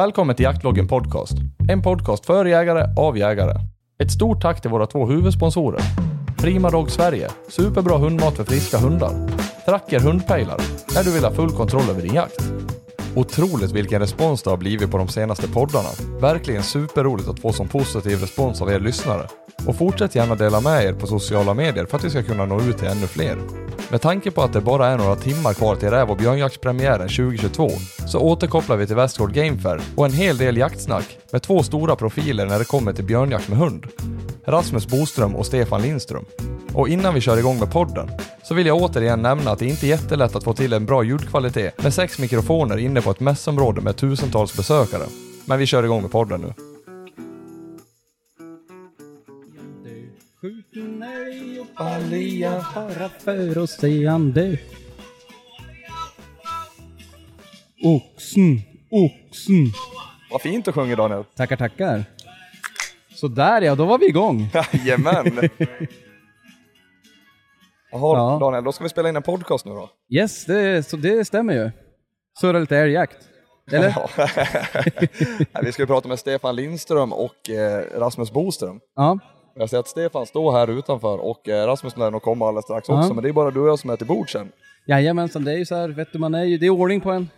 Välkommen till Jaktloggen Podcast. En podcast för jägare, av jägare. Ett stort tack till våra två huvudsponsorer. Prima Dog Sverige, superbra hundmat för friska hundar. Tracker hundpejlar, när du vill ha full kontroll över din jakt. Otroligt vilken respons det har blivit på de senaste poddarna. Verkligen superroligt att få sån positiv respons av er lyssnare. Och fortsätt gärna dela med er på sociala medier för att vi ska kunna nå ut till ännu fler. Med tanke på att det bara är några timmar kvar till räv och björnjaktspremiären 2022 så återkopplar vi till Västgård Game Fair och en hel del jaktsnack med två stora profiler när det kommer till björnjakt med hund. Rasmus Boström och Stefan Lindström. Och innan vi kör igång med podden så vill jag återigen nämna att det inte är jättelätt att få till en bra ljudkvalitet med sex mikrofoner inne på ett mässområde med tusentals besökare. Men vi kör igång med podden nu. Älg och balja bara för att se han dö. Oxen, oxen. Vad fint du sjunger Daniel. Tackar, tackar. Så där ja, då var vi igång. Jajamän. Jaha Ja. Daniel, då ska vi spela in en podcast nu då. Yes, det, så det stämmer ju. Surra lite älgjakt. Eller? Vi ska ju prata med Stefan Lindström och eh, Rasmus Boström. Ja. Jag ser att Stefan står här utanför och eh, Rasmus lär nog komma alldeles strax också, men det är bara du och jag som är till bord sen. Jajamensan, det är ju så här, vet du, man är ju, det är ordning på en.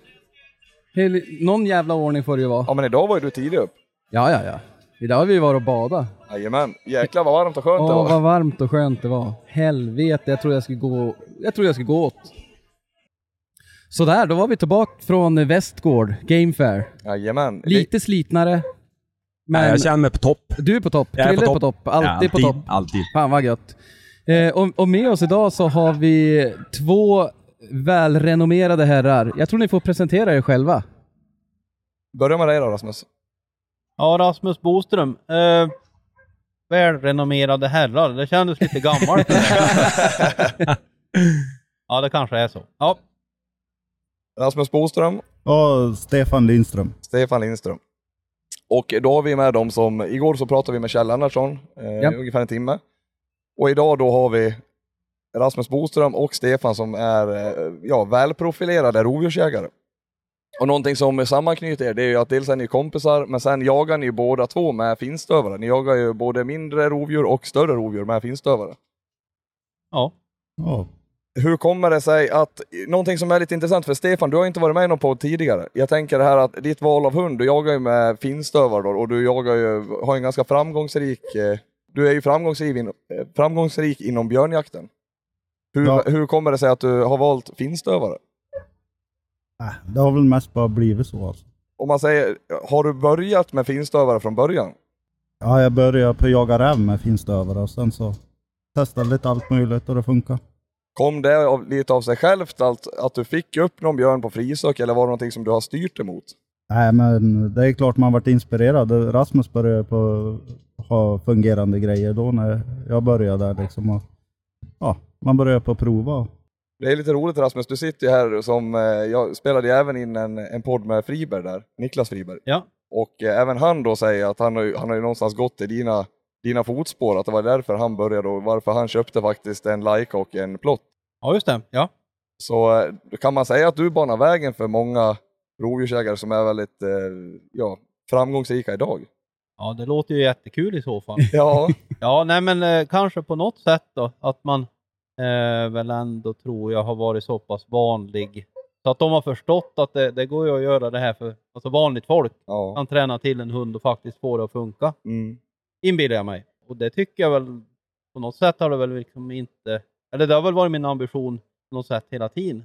Hel, någon jävla ordning får det ju vara. Ja men idag var ju du tidig upp. Ja, ja, ja. Idag har vi varit och badat. Jajamän, jäklar vad varmt och skönt det Åh, var. vad varmt och skönt det var. Helvete, jag tror jag skulle gå, jag tror jag skulle gå åt. Sådär, då var vi tillbaka från Västgård, Game Fair. Jajamän. Lite slitnare. Men jag känner mig på topp. du är på topp, Jag är Krille på är på topp. topp, alltid, Ja, alltid, på topp. Alltid. Fan vad gött. Eh, och, och med oss idag så har vi två välrenommerade herrar. Jag tror ni får presentera er själva. Börja med dig då Rasmus. Ja, Rasmus Boström. Eh, välrenommerade herrar. Det kändes lite gammalt. ja, det kanske är så. Ja, Rasmus Boström, Ja, Stefan Lindström. Stefan Lindström. Och då har vi med dem som, igår så pratade vi med Kjell Lennartsson, eh, Ja. ungefär en timme. Och idag då har vi Rasmus Boström och Stefan som är eh, ja, välprofilerade rovdjursjägare. Och någonting som sammanknyter er, det är ju att dels är ni kompisar, men sen jagar ni ju båda två med finstövare. Ni jagar ju både mindre rovdjur och större rovdjur med finstövare. ja. Ja. Hur kommer det sig att, någonting som är lite intressant för Stefan, du har inte varit med i någon podd tidigare. Jag tänker det här att ditt val av hund, du jagar ju med finstövare då, och du jagar ju, har en ganska framgångsrik, eh, du är ju framgångsrik, in, eh, framgångsrik inom björnjakten. Hur, Ja. hur kommer det sig att du har valt finstövare? Äh, det har väl mest bara blivit så alltså. Om man säger, har du börjat med finstövare från början? Ja, jag började på jaga räv med finstövare och sen så testade lite allt möjligt och det funkar. Kom det av, lite av sig självt, att, att du fick upp någon björn på frisök, eller var det någonting som du har styrt emot? Nej, men det är klart man varit inspirerad. Rasmus började på ha fungerande grejer då när jag började där liksom. Och, ja, man började på att prova. Det är lite roligt Rasmus, du sitter ju här som, eh, jag spelade ju även in en, en podd med Friberg där, Niklas Friberg. Ja. Och eh, även han då säger att han har, han har ju någonstans gått i dina, dina fotspår, att det var därför han började och varför han köpte faktiskt en Leica och en plott. ja, just det. Ja. Så eh, kan man säga att du banar vägen för många rovdjursägare som är väldigt eh, ja, framgångsrika idag. ja, det låter ju jättekul i så fall. Ja, Ja, nej men eh, kanske på något sätt då, att man eh, väl ändå tror jag har varit så pass vanlig. Så att de har förstått att det, det går ju att göra det här för alltså vanligt folk. ja. Kan träna till en hund och faktiskt få det att funka. Mm. Inbillar jag mig. Och det tycker jag väl, på något sätt har det väl liksom inte, eller det har väl varit min ambition på något sätt hela tiden.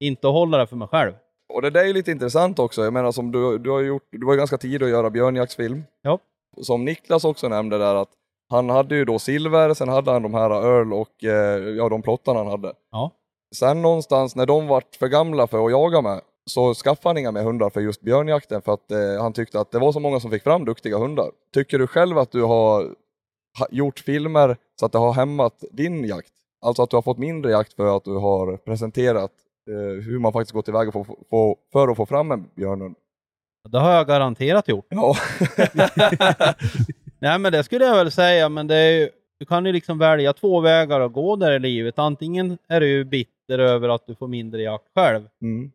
Inte att hålla det för mig själv. Och det där är ju lite intressant också. Jag menar som du, du har gjort, du var ju ganska tidig att göra björnjaktsfilm. Ja. Som Niklas också nämnde där att han hade ju då silver, sen hade han de här Earl och eh, ja, de plottarna han hade. Ja. Sen någonstans när de vart för gamla för att jaga med så skaffade han inga mer hundar för just björnjakten för att eh, han tyckte att det var så många som fick fram duktiga hundar. Tycker du själv att du har ha, gjort filmer så att det har hämmat din jakt? Alltså att du har fått mindre jakt för att du har presenterat eh, hur man faktiskt går tillväga för, för, för att få fram en björnhund? Det har jag garanterat gjort. Ja. Nej men det skulle jag väl säga, men det är ju, du kan ju liksom välja två vägar att gå där i livet. Antingen är du bitter över att du får mindre jakt själv. Mm.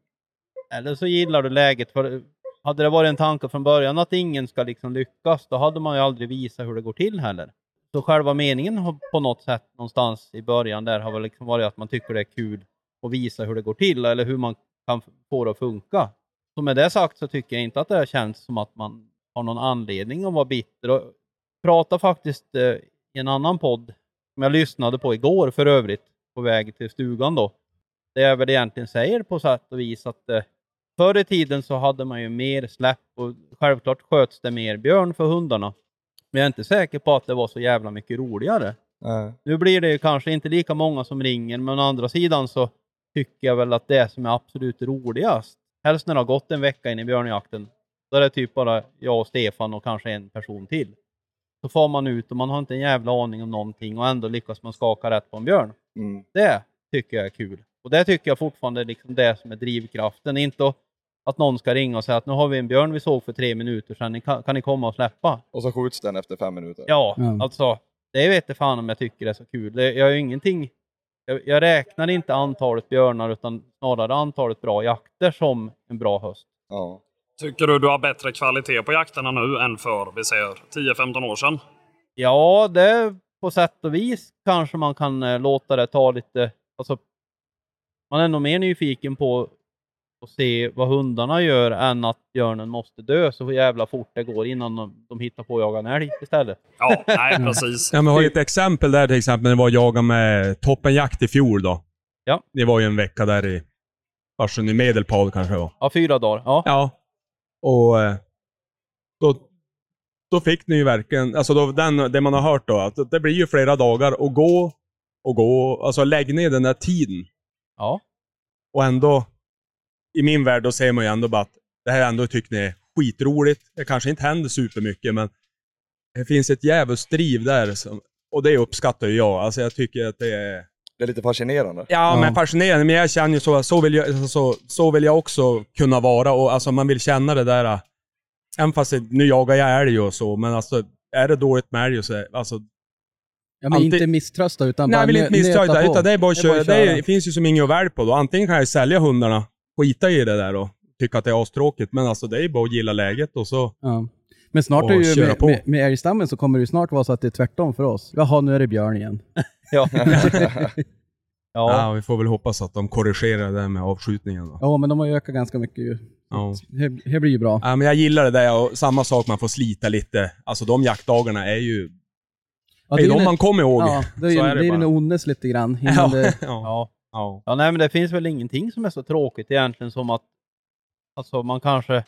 Eller så gillar du läget för hade det varit en tanke från början att ingen ska liksom lyckas, då hade man ju aldrig visat hur det går till heller. Så själva meningen har på något sätt någonstans i början där har väl liksom varit att man tycker det är kul att visa hur det går till eller hur man kan få det att funka. Så med det sagt så tycker jag inte att det har känts som att man har någon anledning att vara bitter. Och prata faktiskt eh, i en annan podd som jag lyssnade på igår för övrigt på väg till stugan då. Det jag väl egentligen säger på sätt och vis att eh, förr i tiden så hade man ju mer släpp och självklart sköts det mer björn för hundarna. Men jag är inte säker på att det var så jävla mycket roligare. Nej. Nu blir det ju kanske inte lika många som ringer, men å andra sidan så tycker jag väl att det som är absolut roligast, helst när det har gått en vecka in i björnjakten, då är det typ bara jag och Stefan och kanske en person till. Så får man ut och man har inte en jävla aning om någonting och ändå lyckas man skaka rätt på en björn. Mm. Det tycker jag är kul. Och det tycker jag fortfarande är liksom det som är drivkraften. Inte att- att någon ska ringa och säga att nu har vi en björn vi såg för tre minuter sedan, kan, kan ni komma och släppa? Och så skjuts den efter fem minuter. Ja, Ja. alltså det vet jag fan om jag tycker det är så kul. Det, jag har ju ingenting, jag, jag räknar inte antalet björnar utan snarare antalet bra jakter som en bra höst. Ja. Tycker du du har bättre kvalitet på jakterna nu än för, vi säger, 10-15 år sedan? Ja, det på sätt och vis kanske man kan eh, låta det ta lite, alltså man är nog mer nyfiken på att se vad hundarna gör än att björnen måste dö så jävla fort det går innan de, de hittar på att jaga en älg istället. Ja, nej precis. Ja, men har ju ett exempel där till exempel när det var jaga med toppenjakt i fjol då. Ja. Det var ju en vecka där i Farsund i Medelpad kanske var. Ja, fyra dagar. Ja. Ja. Och eh, då, då fick ni ju verkligen, alltså då, den, det man har hört då, att det blir ju flera dagar och gå och gå, alltså lägg ner den där tiden. ja. Och ändå, i min värld, då säger man ju ändå bara att det här ändå tycker ni är skitroligt. Det kanske inte händer supermycket, men det finns ett djävulskt driv där. Som, och det uppskattar jag. Alltså jag tycker att det är... Det är lite fascinerande. Ja, Ja. men fascinerande. Men jag känner ju så, så vill jag, så, så vill jag också kunna vara. Och alltså man vill känna det där, även fast det, nu jagar jag älg och så, men alltså är det dåligt med älg och så, alltså Ja, men Alltid- inte misströsta utan Nej, bara jag vill inte misströsta, utan det är bara att Det är bara köra. Det, är, finns ju som inget att välja på då. Antingen kan jag sälja hundarna, skita i det där och tycka att det är astråkigt, men alltså det är ju bara att gilla läget och så. Ja. Men snart är det ju med, med, med älgstammen så kommer det ju snart vara så att det är tvärtom för oss. Jaha, nu är det björn igen. Ja. Ja. ja. vi får väl hoppas att de korrigerar det där med avskjutningen då. Ja, men de har ju ökat ganska mycket ju. Ja. Det, det blir ju bra. Ja, men jag gillar det där och samma sak, man får slita lite. Alltså de jaktdagarna är ju, Ja, det är ju de man kommer ihåg. Ja, det är ju så det är det är ju bara. en onnes lite grann. Innan Ja, det, ja, ja. ja. Ja, nej, men det finns väl ingenting som är så tråkigt egentligen som att alltså, man kanske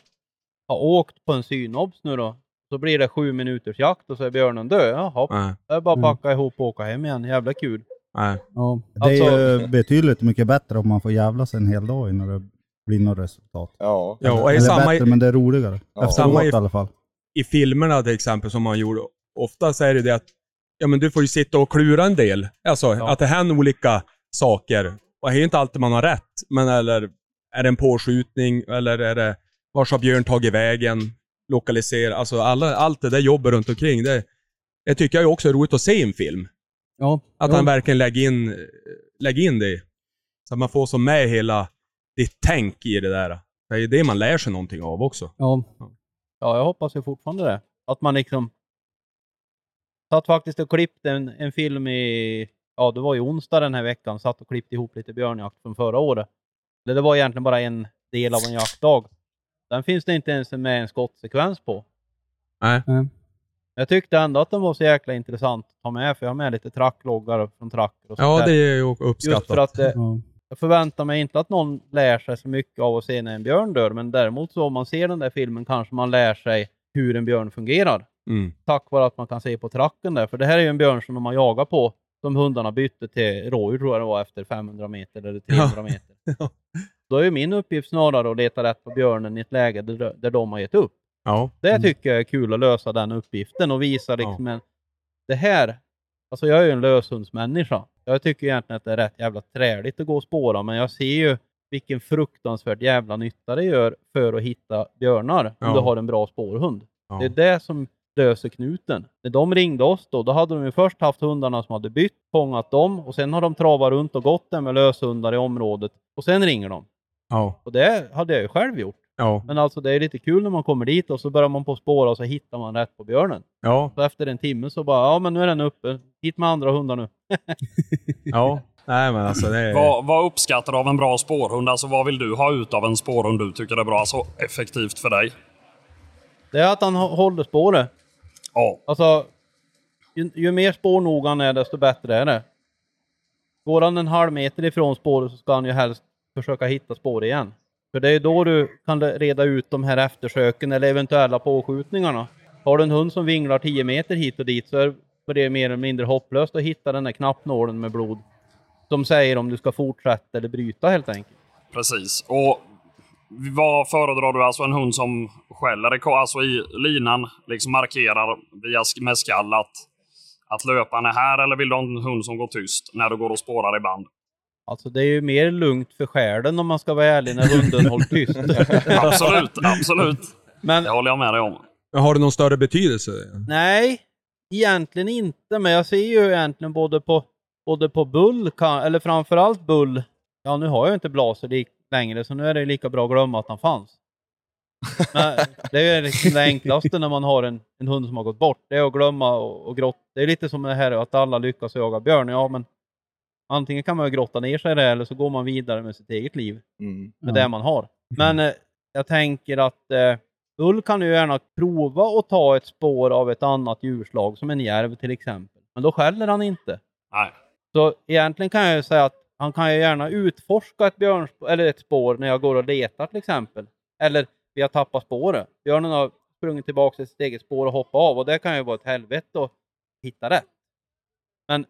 har åkt på en synobs nu då. Så blir det sju minuters jakt och så är björnen död. Jaha, Nej, det är bara att Mm. packa ihop och åka hem igen. Jävla kul. nej. ja. Det är Alltså- ju betydligt mycket bättre om man får jävlas en hel dag innan det blir något resultat. Ja. Ja, och är Eller samma, bättre, men det är roligare. Ja. Efteråt Samma i- i alla fall. i filmerna till exempel som man gjorde, ofta så är det det att ja, men du får ju sitta och klura en del. Alltså Ja. att det händer olika saker. Och det är ju inte alltid man har rätt. Men eller är det en påskjutning eller är det vars har björn tagit vägen? Lokalisera, alltså alla, allt det där jobbet runt omkring. Det, det tycker jag också är roligt att se i en film. ja. Att ja. han verkligen lägger in, lägger in det. Så att man får som med hela ditt tänk i det där. Det är det man lär sig någonting av också. Ja. Ja, jag hoppas ju fortfarande det. Att man liksom satt faktiskt och klippte en, en film i, ja det var ju onsdag den här veckan, satt och klippte ihop lite björnjakt från förra året. Eller det var egentligen bara en del av en jaktdag. Den finns det inte ens med en skottsekvens på. Nej. Nej. Jag tyckte ändå att den var så jäkla intressant att ta med, för jag har med lite trackloggar från tracker och sånt Ja, där. det är ju Just uppskattat. för att eh, Ja. jag förväntar mig inte att någon lär sig så mycket av att se när en björn dör, men däremot så om man ser den där filmen kanske man lär sig hur en björn fungerar. Mm. Tack vare att man kan se på tracken där, för det här är ju en björn som de har jagat på, som hundarna bytte till rådjur tror jag det var efter 500 meter eller 300 meter. Ja. Då är ju min uppgift snarare att leta rätt på björnen i ett läge där, där de har gett upp. Ja. Det Mm. tycker jag är kul att lösa den uppgiften och visa liksom en, det här, alltså jag är ju en löshundsmänniska. Jag tycker egentligen att det är rätt jävla träligt att gå och spåra, men jag ser ju vilken fruktansvärt jävla nytta det gör för att hitta björnar om Ja. du har en bra spårhund. Ja. Det är det som löser knuten. När de ringde oss då, då hade de ju först haft hundarna som hade bytt, fångat dem och sen har de travat runt och gått där med löshundar i området och sen ringer de. Ja. Och det hade jag ju själv gjort. Ja. Men alltså det är lite kul när man kommer dit och så börjar man på spåra och så hittar man rätt på björnen. Ja. Så efter en timme så bara, ja men nu är den uppe. Hit med andra hundar nu. Ja. Nej men alltså det är... Vad, vad uppskattar du av en bra spårhund? Alltså vad vill du ha ut av en spårhund du tycker är bra? Alltså effektivt för dig? Det är att han hå- håller spåret. Ja. Alltså, ju, ju mer spårnog han är desto bättre är det. Går han en halv meter ifrån spåret så ska han ju helst försöka hitta spåret igen. För det är då du kan reda ut de här eftersöken eller eventuella påskjutningarna. Har du en hund som vinglar 10 meter hit och dit så är det mer eller mindre hopplöst att hitta den där knappnålen med blod. Som säger om du ska fortsätta eller bryta helt enkelt. Precis. Och vad föredrar du? Alltså en hund som skäller alltså i linan, liksom markerar via, sk- med skall att, att löparen är här? Eller vill du ha en hund som går tyst när du går och spårar i band? Alltså det är ju mer lugnt för själen om man ska vara ärlig när hunden håller tyst. Absolut, absolut. Men Det håller jag med dig om. Har det någon större betydelse? Nej, egentligen inte. Men jag ser ju egentligen både på, både på Bull, eller framförallt Bull. Ja, nu har jag inte Blaser längre, så nu är det lika bra att glömma att han fanns. Men det är liksom det enklaste när man har en, en hund som har gått bort. Det är att glömma och, och grotta. Det är lite som det här att alla lyckas jaga björn. Ja, men antingen kan man ju grotta ner sig i det eller så går man vidare med sitt eget liv Mm. med det man har. Men eh, jag tänker att eh, Ull kan ju gärna prova att ta ett spår av ett annat djurslag, som en järv till exempel. Men då skäller han inte. Nej. Så egentligen kan jag ju säga att han kan ju gärna utforska ett, björnspår, eller ett spår när jag går och letar till exempel. Eller vi har tappat spåret. Björnen har sprungit tillbaka till sitt eget spår och hoppat av och det kan ju vara ett helvete att hitta rätt. Men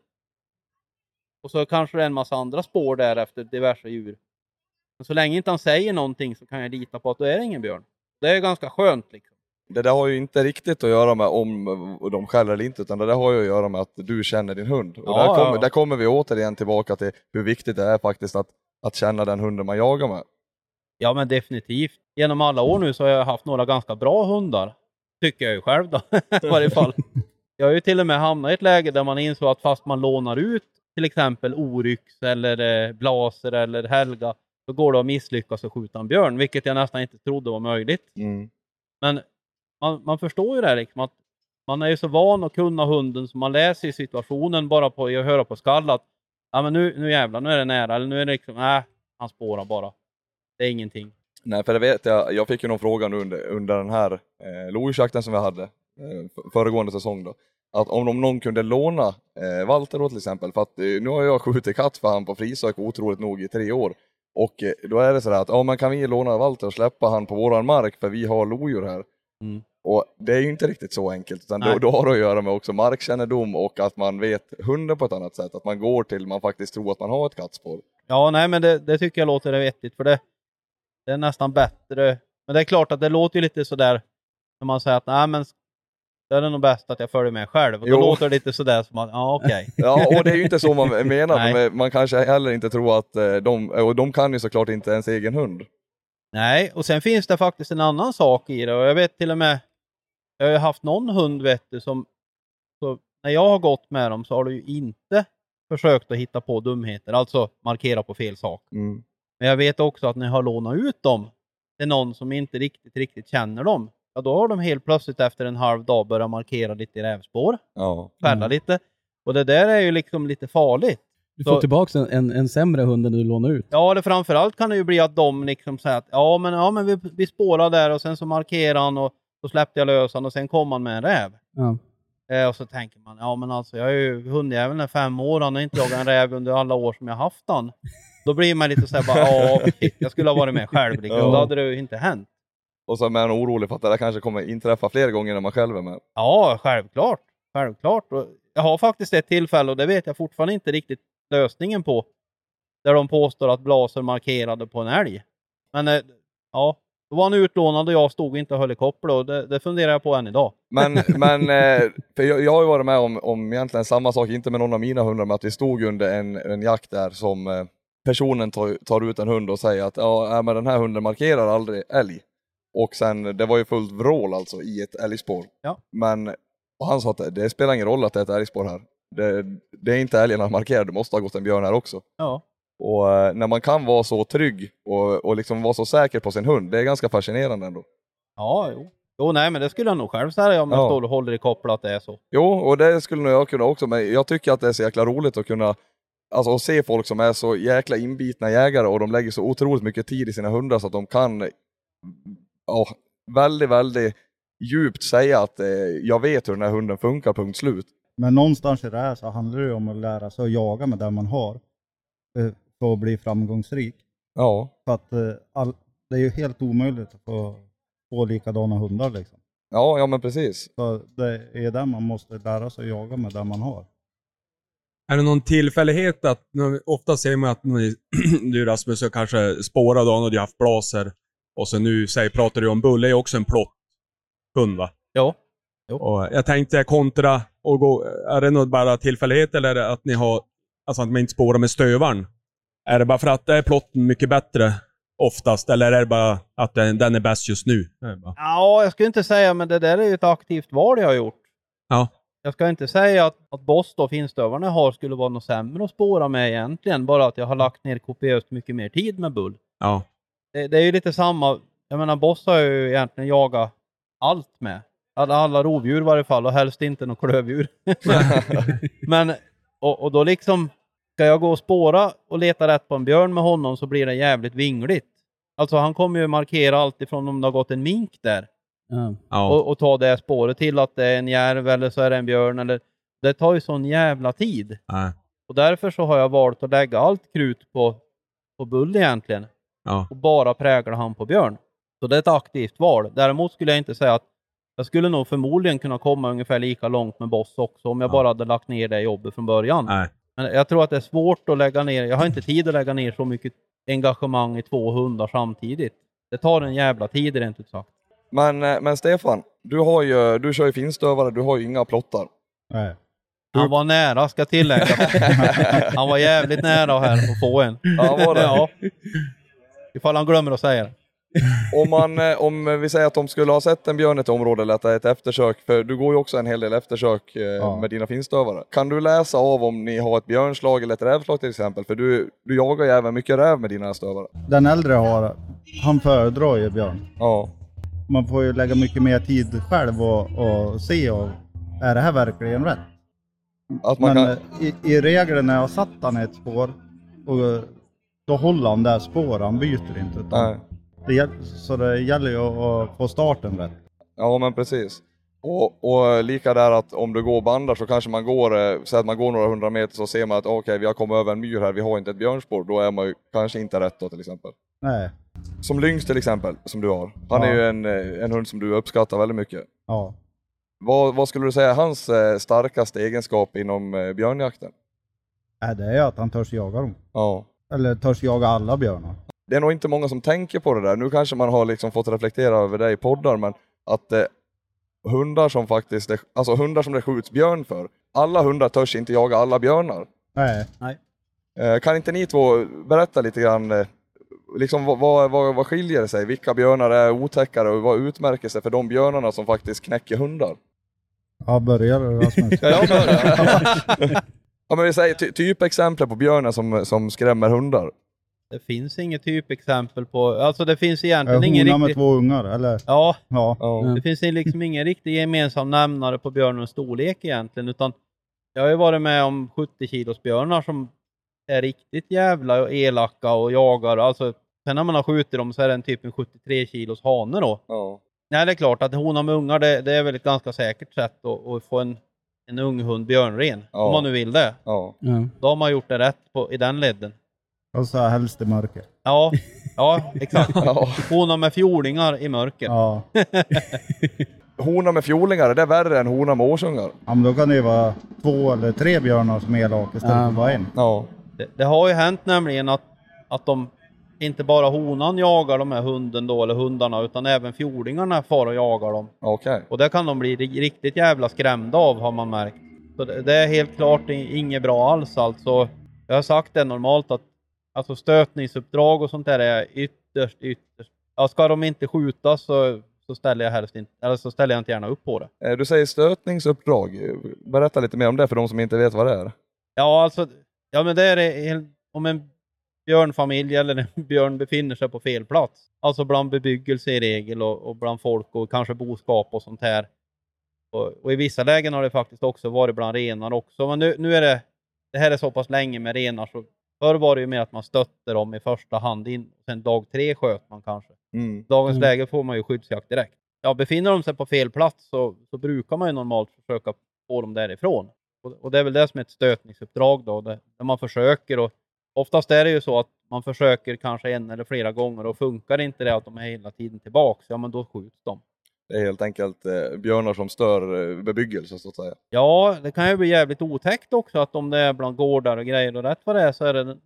och så kanske det är en massa andra spår där efter diverse djur. Men så länge inte han säger någonting så kan jag lita på att då är det ingen björn. Det är ganska skönt liksom. Det där har ju inte riktigt att göra med om de skäller eller inte, utan det där har ju att göra med att du känner din hund. Och Ja, där, kommer, ja. där kommer vi återigen tillbaka till hur viktigt det är faktiskt att, att känna den hunden man jagar med. Ja men definitivt. Genom alla år nu så har jag haft några ganska bra hundar. Tycker jag ju själv då. I varje fall. Jag har ju till och med hamnat i ett läge där man insåg att fast man lånar ut till exempel Oryx eller eh, Blaser eller Helga så går det att misslyckas och skjuta en björn, vilket jag nästan inte trodde var möjligt. Mm. Men man, man förstår ju det här liksom att man är ju så van att kunna hunden så man läser i situationen bara på att höra på skall att ja men nu, nu jävlar, nu är det nära eller nu är det liksom, nej, han spårar bara. Det är ingenting. Nej, för det vet jag, jag fick ju någon fråga nu under, under den här eh, lodjursjakten som vi hade eh, föregående säsong då. Att om, om någon kunde låna eh, Walter då till exempel, för att eh, nu har jag skjutit katt för han på frisök otroligt nog i tre år. Och eh, då är det sådär att, ja men kan vi låna Walter och släppa han på våran mark för vi har lodjur här. Mm. Och det är ju inte riktigt så enkelt, utan då, då har det att göra med också markkännedom och att man vet hunden på ett annat sätt. Att man går till man faktiskt tror att man har ett kattspår. Ja, nej men det, det tycker jag låter vettigt för det, det är nästan bättre. Men det är klart att det låter lite sådär när man säger att nej men det är nog bäst att jag följer med själv. Och då Jo. låter det lite sådär som att, ja okej. Ja, och det är ju inte så man menar. Man kanske heller inte tror att eh, de, och de kan ju såklart inte ens egen hund. Nej, och sen finns det faktiskt en annan sak i det och jag vet till och med, jag har ju haft någon hund vet du som, så när jag har gått med dem så har du ju inte försökt att hitta på dumheter, alltså markera på fel sak. Mm. Men jag vet också att när jag har lånat ut dem till någon som inte riktigt, riktigt känner dem, ja då har de helt plötsligt efter en halv dag börjat markera lite i rävspår, Ja. skälla lite. Och det där är ju liksom lite farligt. Du Så- får tillbaka en, en, en sämre hund än du lånar ut. Ja, eller framförallt kan det ju bli att de liksom säger att ja, men, ja, men vi, vi spårar där och sen så markerar han och så släppte jag lös och sen kom han med en räv. Ja. Eh, och så tänker man, ja men alltså jag är ju hundjäveln i fem år, han har inte jagat en räv under alla år som jag haft han. Då blir man lite såhär bara, ja shit, jag skulle ha varit med själv liksom. Då hade det ju inte hänt. Och så är man orolig för att det där kanske kommer inträffa fler gånger när man själv är med. Ja, självklart. Självklart. Och jag har faktiskt ett tillfälle och det vet jag fortfarande inte riktigt lösningen på. Där de påstår att Blaser markerade på en älg. Men eh, ja, då var han utlånad och jag stod inte och höll i koppel och det, det funderar jag på än idag. Men, men eh, för jag, jag har ju varit med om, om egentligen samma sak, inte med någon av mina hundar, men att vi stod under en, en jakt där som eh, personen tar, tar ut en hund och säger att ja, äh, men den här hunden markerar aldrig älg. Och sen, det var ju fullt vrål alltså i ett älgspår. Ja. Men, och han sa att det, det spelar ingen roll att det är ett älgspår här. Det, det är inte älgen han markerar, det måste ha gått en björn här också. Ja. Och eh, när man kan vara så trygg och, och liksom vara så säker på sin hund, det är ganska fascinerande ändå. Ja, jo. Jo, nej, men det skulle jag nog själv säga om jag Ja. står och håller i kopplat att det är så. Jo, och det skulle nog jag kunna också, men jag tycker att det är så jäkla roligt att kunna Alltså att se folk som är så jäkla inbitna jägare och de lägger så otroligt mycket tid i sina hundar så att de kan ja, väldigt, väldigt djupt säga att eh, jag vet hur den här hunden funkar, punkt slut. Men någonstans i det här så handlar det ju om att lära sig att jaga med det man har. För att bli framgångsrik. Ja, För att eh, all, det är ju helt omöjligt att få, få likadana hundar liksom. ja, ja men precis. Så det är där man måste lära sig att jaga med det man har. Är det någon tillfällighet att, ofta ser man att ni, du Rasmus har kanske spårat dagen och du har haft blaser och så nu säg, pratar du om Bulle är också en plotthund va? Ja. Och jag tänkte kontra och gå, är det något bara tillfällighet eller är det att ni har, alltså att man inte spårar med stövaren? Är det bara för att det är plotten mycket bättre oftast eller är det bara att den, den är bäst just nu? Bara- Ja, jag skulle inte säga, men det där är ju ett aktivt val jag har gjort. Ja. Jag ska inte säga att, att Boss och finstövarna jag har skulle vara något sämre att spåra med egentligen, bara att jag har lagt ner kopiöst mycket mer tid med Bull. Ja. Det, det är ju lite samma, jag menar Boss har ju egentligen jagat allt med. Alla, alla rovdjur i varje fall och helst inte något klövdjur. Men, och, och då liksom, ska jag gå och spåra och leta rätt på en björn med honom så blir det jävligt vingligt. Alltså han kommer ju markera allt ifrån om det har gått en mink där. Ja. och, och ta det spåret till att det är en järv eller så är det en björn eller det tar ju sån jävla tid. Nej. Och därför så har jag valt att lägga allt krut på, på Bull egentligen Ja. och bara prägla han på björn. Så det är ett aktivt val. Däremot skulle jag inte säga att jag skulle nog förmodligen kunna komma ungefär lika långt med Boss också om jag Ja. bara hade lagt ner det jobbet från början. Nej. Men jag tror att det är svårt att lägga ner, jag har inte tid att lägga ner så mycket engagemang i två hundar samtidigt. Det tar en jävla tid rent ut sagt. Men, eh, men Stefan, du, har ju, du kör ju finstövare, du har ju inga plottar. Nej. Han var nära ska tilläggas. Han var jävligt nära här att få en. Ja, var det? Ja. Ifall han glömmer att säga det. Om, man, eh, om vi säger att de skulle ha sett en björn i ett område eller att det är ett eftersök, för du går ju också en hel del eftersök eh, Ja. med dina finstövare. Kan du läsa av om ni har ett björnslag eller ett rävslag till exempel? För du, du jagar ju även mycket räv med dina stövare. Den äldre har, han föredrar ju björn. Ja, Man får ju lägga mycket mer tid själv och, och se och är det här verkligen rätt? att man Men kan... eh, i, i regel när jag satt han i ett spår, och, då håller han där spår, han byter inte. Utan Nej. Det, så det gäller ju att, få starten rätt. Ja men precis. Och, och lika där att om du går och bandar så kanske man går, eh, säg att man går några hundra meter så ser man att okej vi har kommit över en myr här, vi har inte ett björnspår. Då är man ju kanske inte rätt då till exempel. Nej, Som Lynx till exempel, som du har. Han Ja. är ju en, eh, en hund som du uppskattar väldigt mycket. ja. Vad, vad skulle du säga är hans eh, starkaste egenskap inom björnjakten? Nej, det är att han törs jaga dem. Ja. Eller törs jaga alla björnar. Det är nog inte många som tänker på det där. Nu kanske man har liksom fått reflektera över det i poddar, men att eh, hundar som faktiskt, är, alltså hundar som det skjuts björn för. Alla hundar törs inte jaga alla björnar. Nej, Eh, kan inte ni två berätta lite grann, eh, liksom vad, vad, vad, vad skiljer det sig? Vilka björnar är otäckare och vad utmärker sig för de björnarna som faktiskt knäcker hundar? ja börjar du Rasmus? Jag börja? ja men vi säger ty, typexempel på björnar som, som skrämmer hundar. Det finns inget typexempel på, alltså det finns egentligen ingen Hona med riktig... två ungar, eller? Ja, Ja. Ja. det finns liksom ingen riktig gemensam nämnare på björnens storlek egentligen, utan jag har ju varit med om 70 kilos björnar som är riktigt jävla elaka och jagar, alltså sen när man har skjutit dem så är det en typ en 73 kilos hane då. Ja. Nej, det är klart att hona med ungar, det, det är väl ett ganska säkert sätt att, att få en, en ung hund björnren, Ja. om man nu vill det. Ja. Ja. Då har man gjort det rätt på, i den ledden. Och så helst i mörker. Ja, ja exakt. Ja. Hona med fjordingar i mörker. Ja. Hona med fjollingar, det är värre än hona med årsungar. ja, men då kan det ju vara två eller tre björnar som är elaka istället för bara en. Ja. Det, det har ju hänt nämligen att, att de inte bara honan jagar de här hunden då, eller hundarna, utan även fjordingarna far och jagar dem. Okej. Och det kan de bli ri- riktigt jävla skrämda av har man märkt. Så det, det är helt klart i- inget bra alls alltså. Jag har sagt det normalt att alltså stötningsuppdrag och sånt där är ytterst, ytterst... Ja, ska de inte skjutas så, så ställer jag helst inte, eller så ställer jag inte gärna upp på det. Eh, Du säger stötningsuppdrag. Berätta lite mer om det för de som inte vet vad det är. Ja, alltså, ja men det är om en björnfamilj eller en björn befinner sig på fel plats. Alltså bland bebyggelse i regel och, och bland folk och kanske boskap och sånt här. Och, och i vissa lägen har det faktiskt också varit bland renar också. Men nu, nu är det, det här är så pass länge med renar så förr var det ju mer att man stötte dem i första hand in. Sen dag tre sköt man kanske. Mm. Dagens Mm. läge får man ju skyddsjakt direkt. Ja, befinner de sig på fel plats så, så brukar man ju normalt försöka få dem därifrån. Och, och det är väl det som är ett stötningsuppdrag då, där, där man försöker och oftast är det ju så att man försöker kanske en eller flera gånger och funkar inte det att de är hela tiden tillbaks, ja men då skjuts de. Det är helt enkelt eh, björnar som stör eh, bebyggelse så att säga. Ja, det kan ju bli jävligt otäckt också att om det är bland gårdar och grejer och rätt vad det är så är det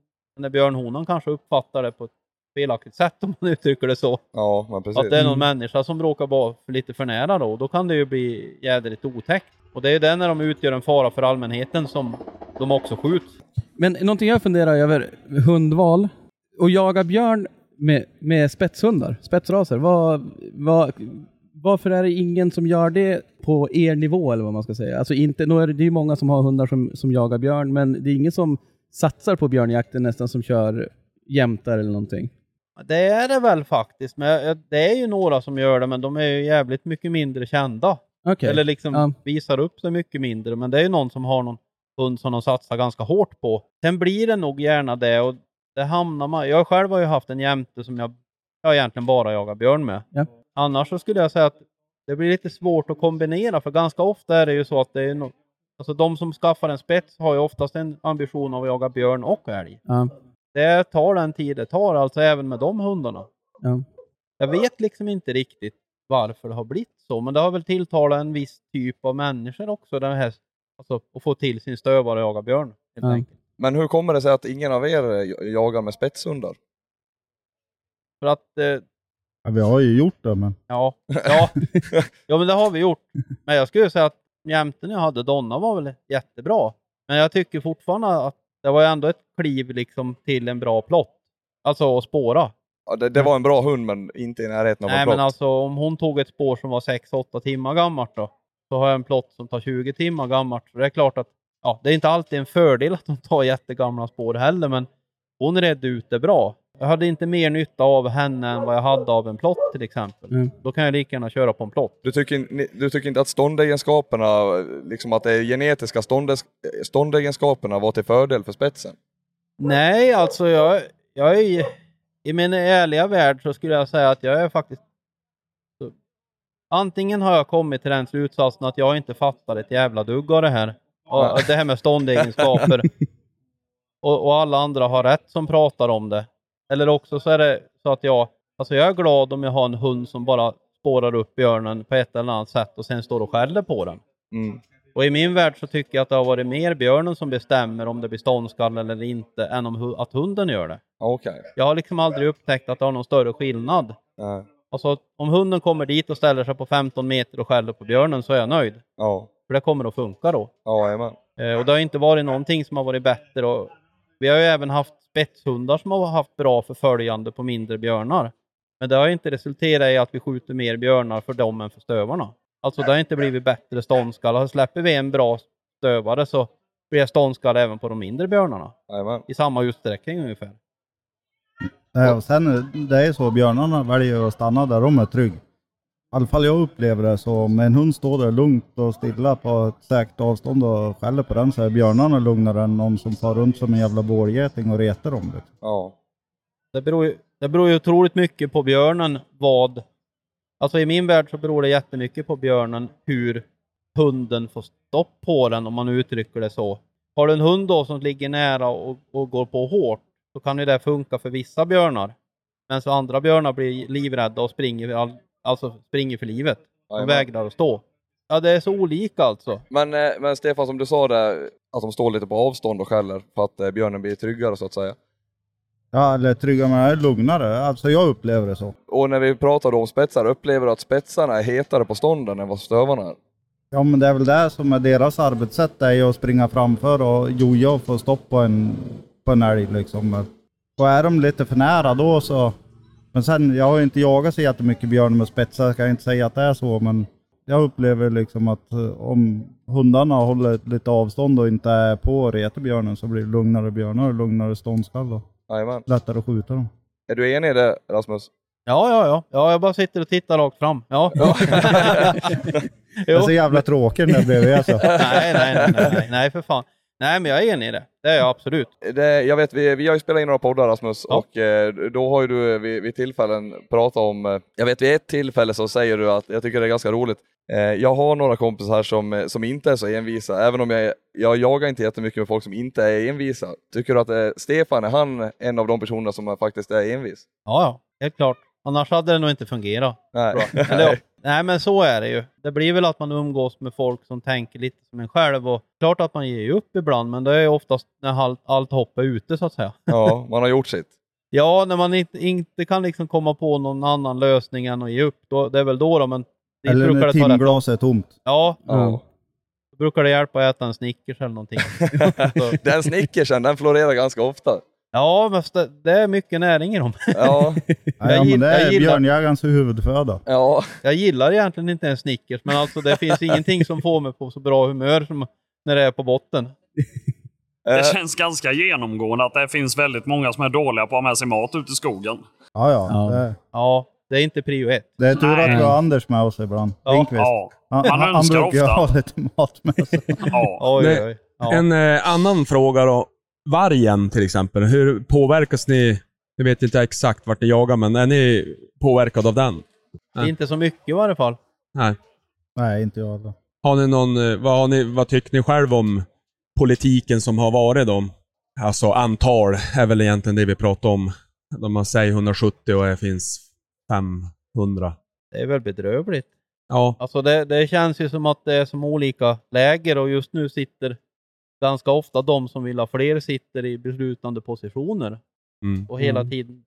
där björnhonan kanske uppfattar det på ett felaktigt sätt om man uttrycker det så. Ja, men precis. Att det är någon Mm. människa som råkar vara för lite för nära då, då kan det ju bli jädrigt otäckt. Och det är ju det när de utgör en fara för allmänheten som de också skjuts. Men någonting jag funderar över, hundval och jaga björn med, med spetshundar, spetsraser. Vad, vad, varför är det ingen som gör det på er nivå eller vad man ska säga? Alltså inte, nu är det, det är många som har hundar som, som jagar björn, men det är ingen som satsar på björnjakten nästan som kör jämtar eller någonting. Det är det väl faktiskt, men det är ju några som gör det, men de är ju jävligt mycket mindre kända. Okej. Eller liksom Ja. visar upp sig mycket mindre, men det är ju någon som har någon hund som de satsar ganska hårt på. Sen blir det nog gärna det och det hamnar man... Jag själv har ju haft en jämte som jag, jag egentligen bara jagar björn med. Ja. Annars så skulle jag säga att det blir lite svårt att kombinera, för ganska ofta är det ju så att det är no... Alltså de som skaffar en spets har ju oftast en ambition av att jaga björn och älg. Ja. Det tar den tid det tar, alltså även med de hundarna. Ja. Jag vet liksom inte riktigt varför det har blivit så, men det har väl tilltalat en viss typ av människor också, det här, alltså, att få till sin stövare och jaga björn. Helt Ja. Men hur kommer det sig att ingen av er jagar med spetshundar? För att, eh, Ja, vi har ju gjort det men ja, ja, ja, men det har vi gjort. Men jag skulle säga att jämten jag hade, Donna, var väl jättebra. Men jag tycker fortfarande att det var ju ändå ett kliv liksom till en bra plott. Alltså att spåra. Ja, det, det var en bra hund men inte i närheten av Nej, en men plott. alltså om hon tog ett spår som var 6-8 timmar gammalt då, så har jag en plott som tar 20 timmar gammalt. Så det är klart att ja, det är inte alltid en fördel att de tar jättegamla spår heller, men hon redde ut det bra. Jag hade inte mer nytta av henne än vad jag hade av en plott till exempel. Mm. Då kan jag lika gärna köra på en plott. Du tycker, du tycker inte att ståndegenskaperna, liksom att det är genetiska ståndes, ståndegenskaperna var till fördel för spetsen? Nej, alltså jag, jag är i, min ärliga värld så skulle jag säga att jag är faktiskt Antingen har jag kommit till den slutsatsen att jag inte fattar ett jävla dugg av det här. Och det här med ståndegenskaper. och, och alla andra har rätt som pratar om det. Eller också så är det så att jag, alltså jag är glad om jag har en hund som bara spårar upp björnen på ett eller annat sätt och sen står och skäller på den. Mm. Och i min värld så tycker jag att det har varit mer björnen som bestämmer om det blir ståndskall eller inte, än om att hunden gör det. Okej. Jag har liksom aldrig upptäckt att det har någon större skillnad. Nej. Alltså om hunden kommer dit och ställer sig på 15 meter och skäller på björnen så är jag nöjd. Ja. För det kommer att funka då. Ja, jajamän. Eh, och det har inte varit någonting som har varit bättre. Och vi har ju även haft spetshundar som har haft bra förföljande på mindre björnar. Men det har inte resulterat i att vi skjuter mer björnar för dem än för stövarna. Alltså det har inte blivit bättre ståndskall. Alltså, Släpper vi en bra stövare så blir det ståndskall även på de mindre björnarna. Jajamän. I samma utsträckning ungefär. Nej, och sen det är så, björnarna väljer att stanna där de är trygg. I alla fall jag upplever det så, om en hund står där lugnt och stilla på ett säkert avstånd och skäller på den så är björnarna lugnare än någon som far runt som en jävla vårgeting och retar dem. Liksom. Ja. Det beror, ju, det beror ju otroligt mycket på björnen vad... Alltså i min värld så beror det jättemycket på björnen hur hunden får stopp på den om man uttrycker det så. Har du en hund då som ligger nära och, och går på hårt så kan ju det funka för vissa björnar. Men så andra björnar blir livrädda och springer, all, alltså springer för livet. De Jajamän. vägrar att stå. Ja, det är så olika alltså. Men, eh, men Stefan, som du sa där, att de står lite på avstånd och skäller för att eh, björnen blir tryggare så att säga. Ja, eller trygga men är lugnare. Alltså jag upplever det så. Och när vi pratar då om spetsar, upplever du att spetsarna är hetare på stånden än vad stövarna är? Ja men det är väl det som är deras arbetssätt, det är ju att springa framför och joja och få stopp på en, på en älg liksom. Och är de lite för nära då så... Men sen, jag har ju inte jagat så jättemycket björn med spetsar, jag kan inte säga att det är så men jag upplever liksom att eh, om hundarna håller lite avstånd och inte är på och retar björnen så blir det lugnare björnar och lugnare ståndskall då. Jajamän. lättare att skjuta dem. Är du enig i det Rasmus? Ja, ja, ja. Ja, jag bara sitter och tittar rakt fram. Ja. Det är jo. så jävla tråkigt när det blev alltså. nej, nej, nej, nej, nej, nej, för fan. Nej, men jag är enig i det. Det är jag absolut. Det, jag vet, vi, vi har ju spelat in några poddar Rasmus Ja. och eh, då har ju du eh, vid, vid tillfällen pratat om, eh, jag vet vid ett tillfälle så säger du att, jag tycker det är ganska roligt, eh, jag har några kompisar som, eh, som inte är så envisa, även om jag, jag jagar inte jättemycket med folk som inte är envisa. Tycker du att Stefan, är han en av de personerna som faktiskt är envis? Ja, ja, helt klart. Annars hade det nog inte fungerat. Nej. Bra. Eller. Nej, men så är det ju. Det blir väl att man umgås med folk som tänker lite som en själv och klart att man ger ju upp ibland, men det är oftast när allt, allt hopp är ute så att säga. ja, man har gjort sitt. Ja, när man inte, inte kan liksom komma på någon annan lösning än att ge upp, då, det är väl då då, men det Eller brukar när timglaset är tomt. Ja, Ja. då brukar det hjälpa att äta en Snickers eller någonting. Den snickersen, den florerar ganska ofta. Ja, men det, det är mycket näring i dem. Ja, Ja, ja, men det jag är gillar- björnjägarens huvudföda. ja. Jag gillar egentligen inte en Snickers, men alltså det finns ingenting som får mig på så bra humör som när det är på botten. Eh, Det känns ganska genomgående att det finns väldigt många som är dåliga på att ha med sig mat ut i skogen. Ja, ja. Ja. Det, Ja, det är inte prio ett. det är tur att Nej. vi har Anders med oss ibland. Ja, Lindqvist. Ja, Han, han, han önskar brukar ofta. ha lite mat med sig. ja. Oj, Nej. oj, oj. Ja. En eh, annan fråga då. Vargen till exempel. Hur påverkas ni? Jag vet inte exakt vart ni jagar, men är ni påverkade av den? Inte så mycket i varje fall. Nej. Nej, inte jag heller. Har ni någon, eh, vad, har ni, vad tycker ni själv om politiken som har varit då? Alltså antal är väl egentligen det vi pratar om. De man säger 170 och det finns 500. Det är väl bedrövligt. Ja, Alltså det, det känns ju som att det är som olika läger och just nu sitter ganska ofta de som vill ha fler sitter i beslutande positioner mm. och hela Mm. tiden.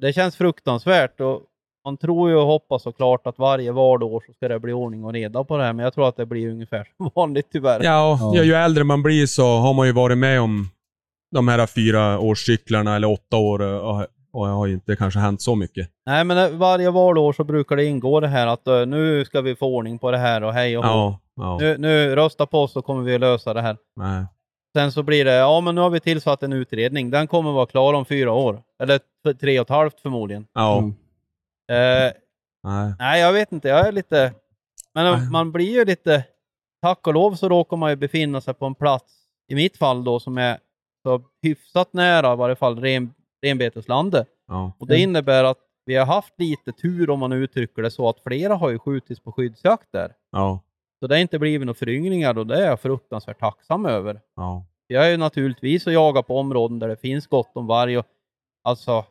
Det, känns fruktansvärt och man tror ju och hoppas såklart att varje valår så ska det bli ordning och reda på det här, men jag tror att det blir ungefär som vanligt tyvärr. ja, Ja. ja, ju äldre man blir så har man ju varit med om de här fyra årscyklarna eller åtta år och, det har ju inte kanske hänt så mycket. Nej, men det- varje valår så brukar det ingå det här att eh, nu ska vi få ordning på det här och hej och hå. Ja, ja. Nu, nu rösta på oss så kommer vi att lösa det här. Nej. Sen så blir det, ja men nu har vi tillsatt en utredning. Den kommer vara klar om fyra år. Eller tre och ett halvt förmodligen. Ja. Mm. Eh, Nej. nej, jag vet inte. Jag är lite... Men eh, Nej. man blir ju lite... Tack och lov så råkar man ju befinna sig på en plats, i mitt fall då, som är så hyfsat nära i varje fall ren, renbeteslandet. Ja. Och det innebär att vi har haft lite tur om man uttrycker det så att flera har ju skjutits på skyddsjakt där. Ja. Så det har inte blivit några föryngringar och det är jag fruktansvärt tacksam över. Ja. Jag är ju naturligtvis att jaga på områden där det finns gott om varg och alltså,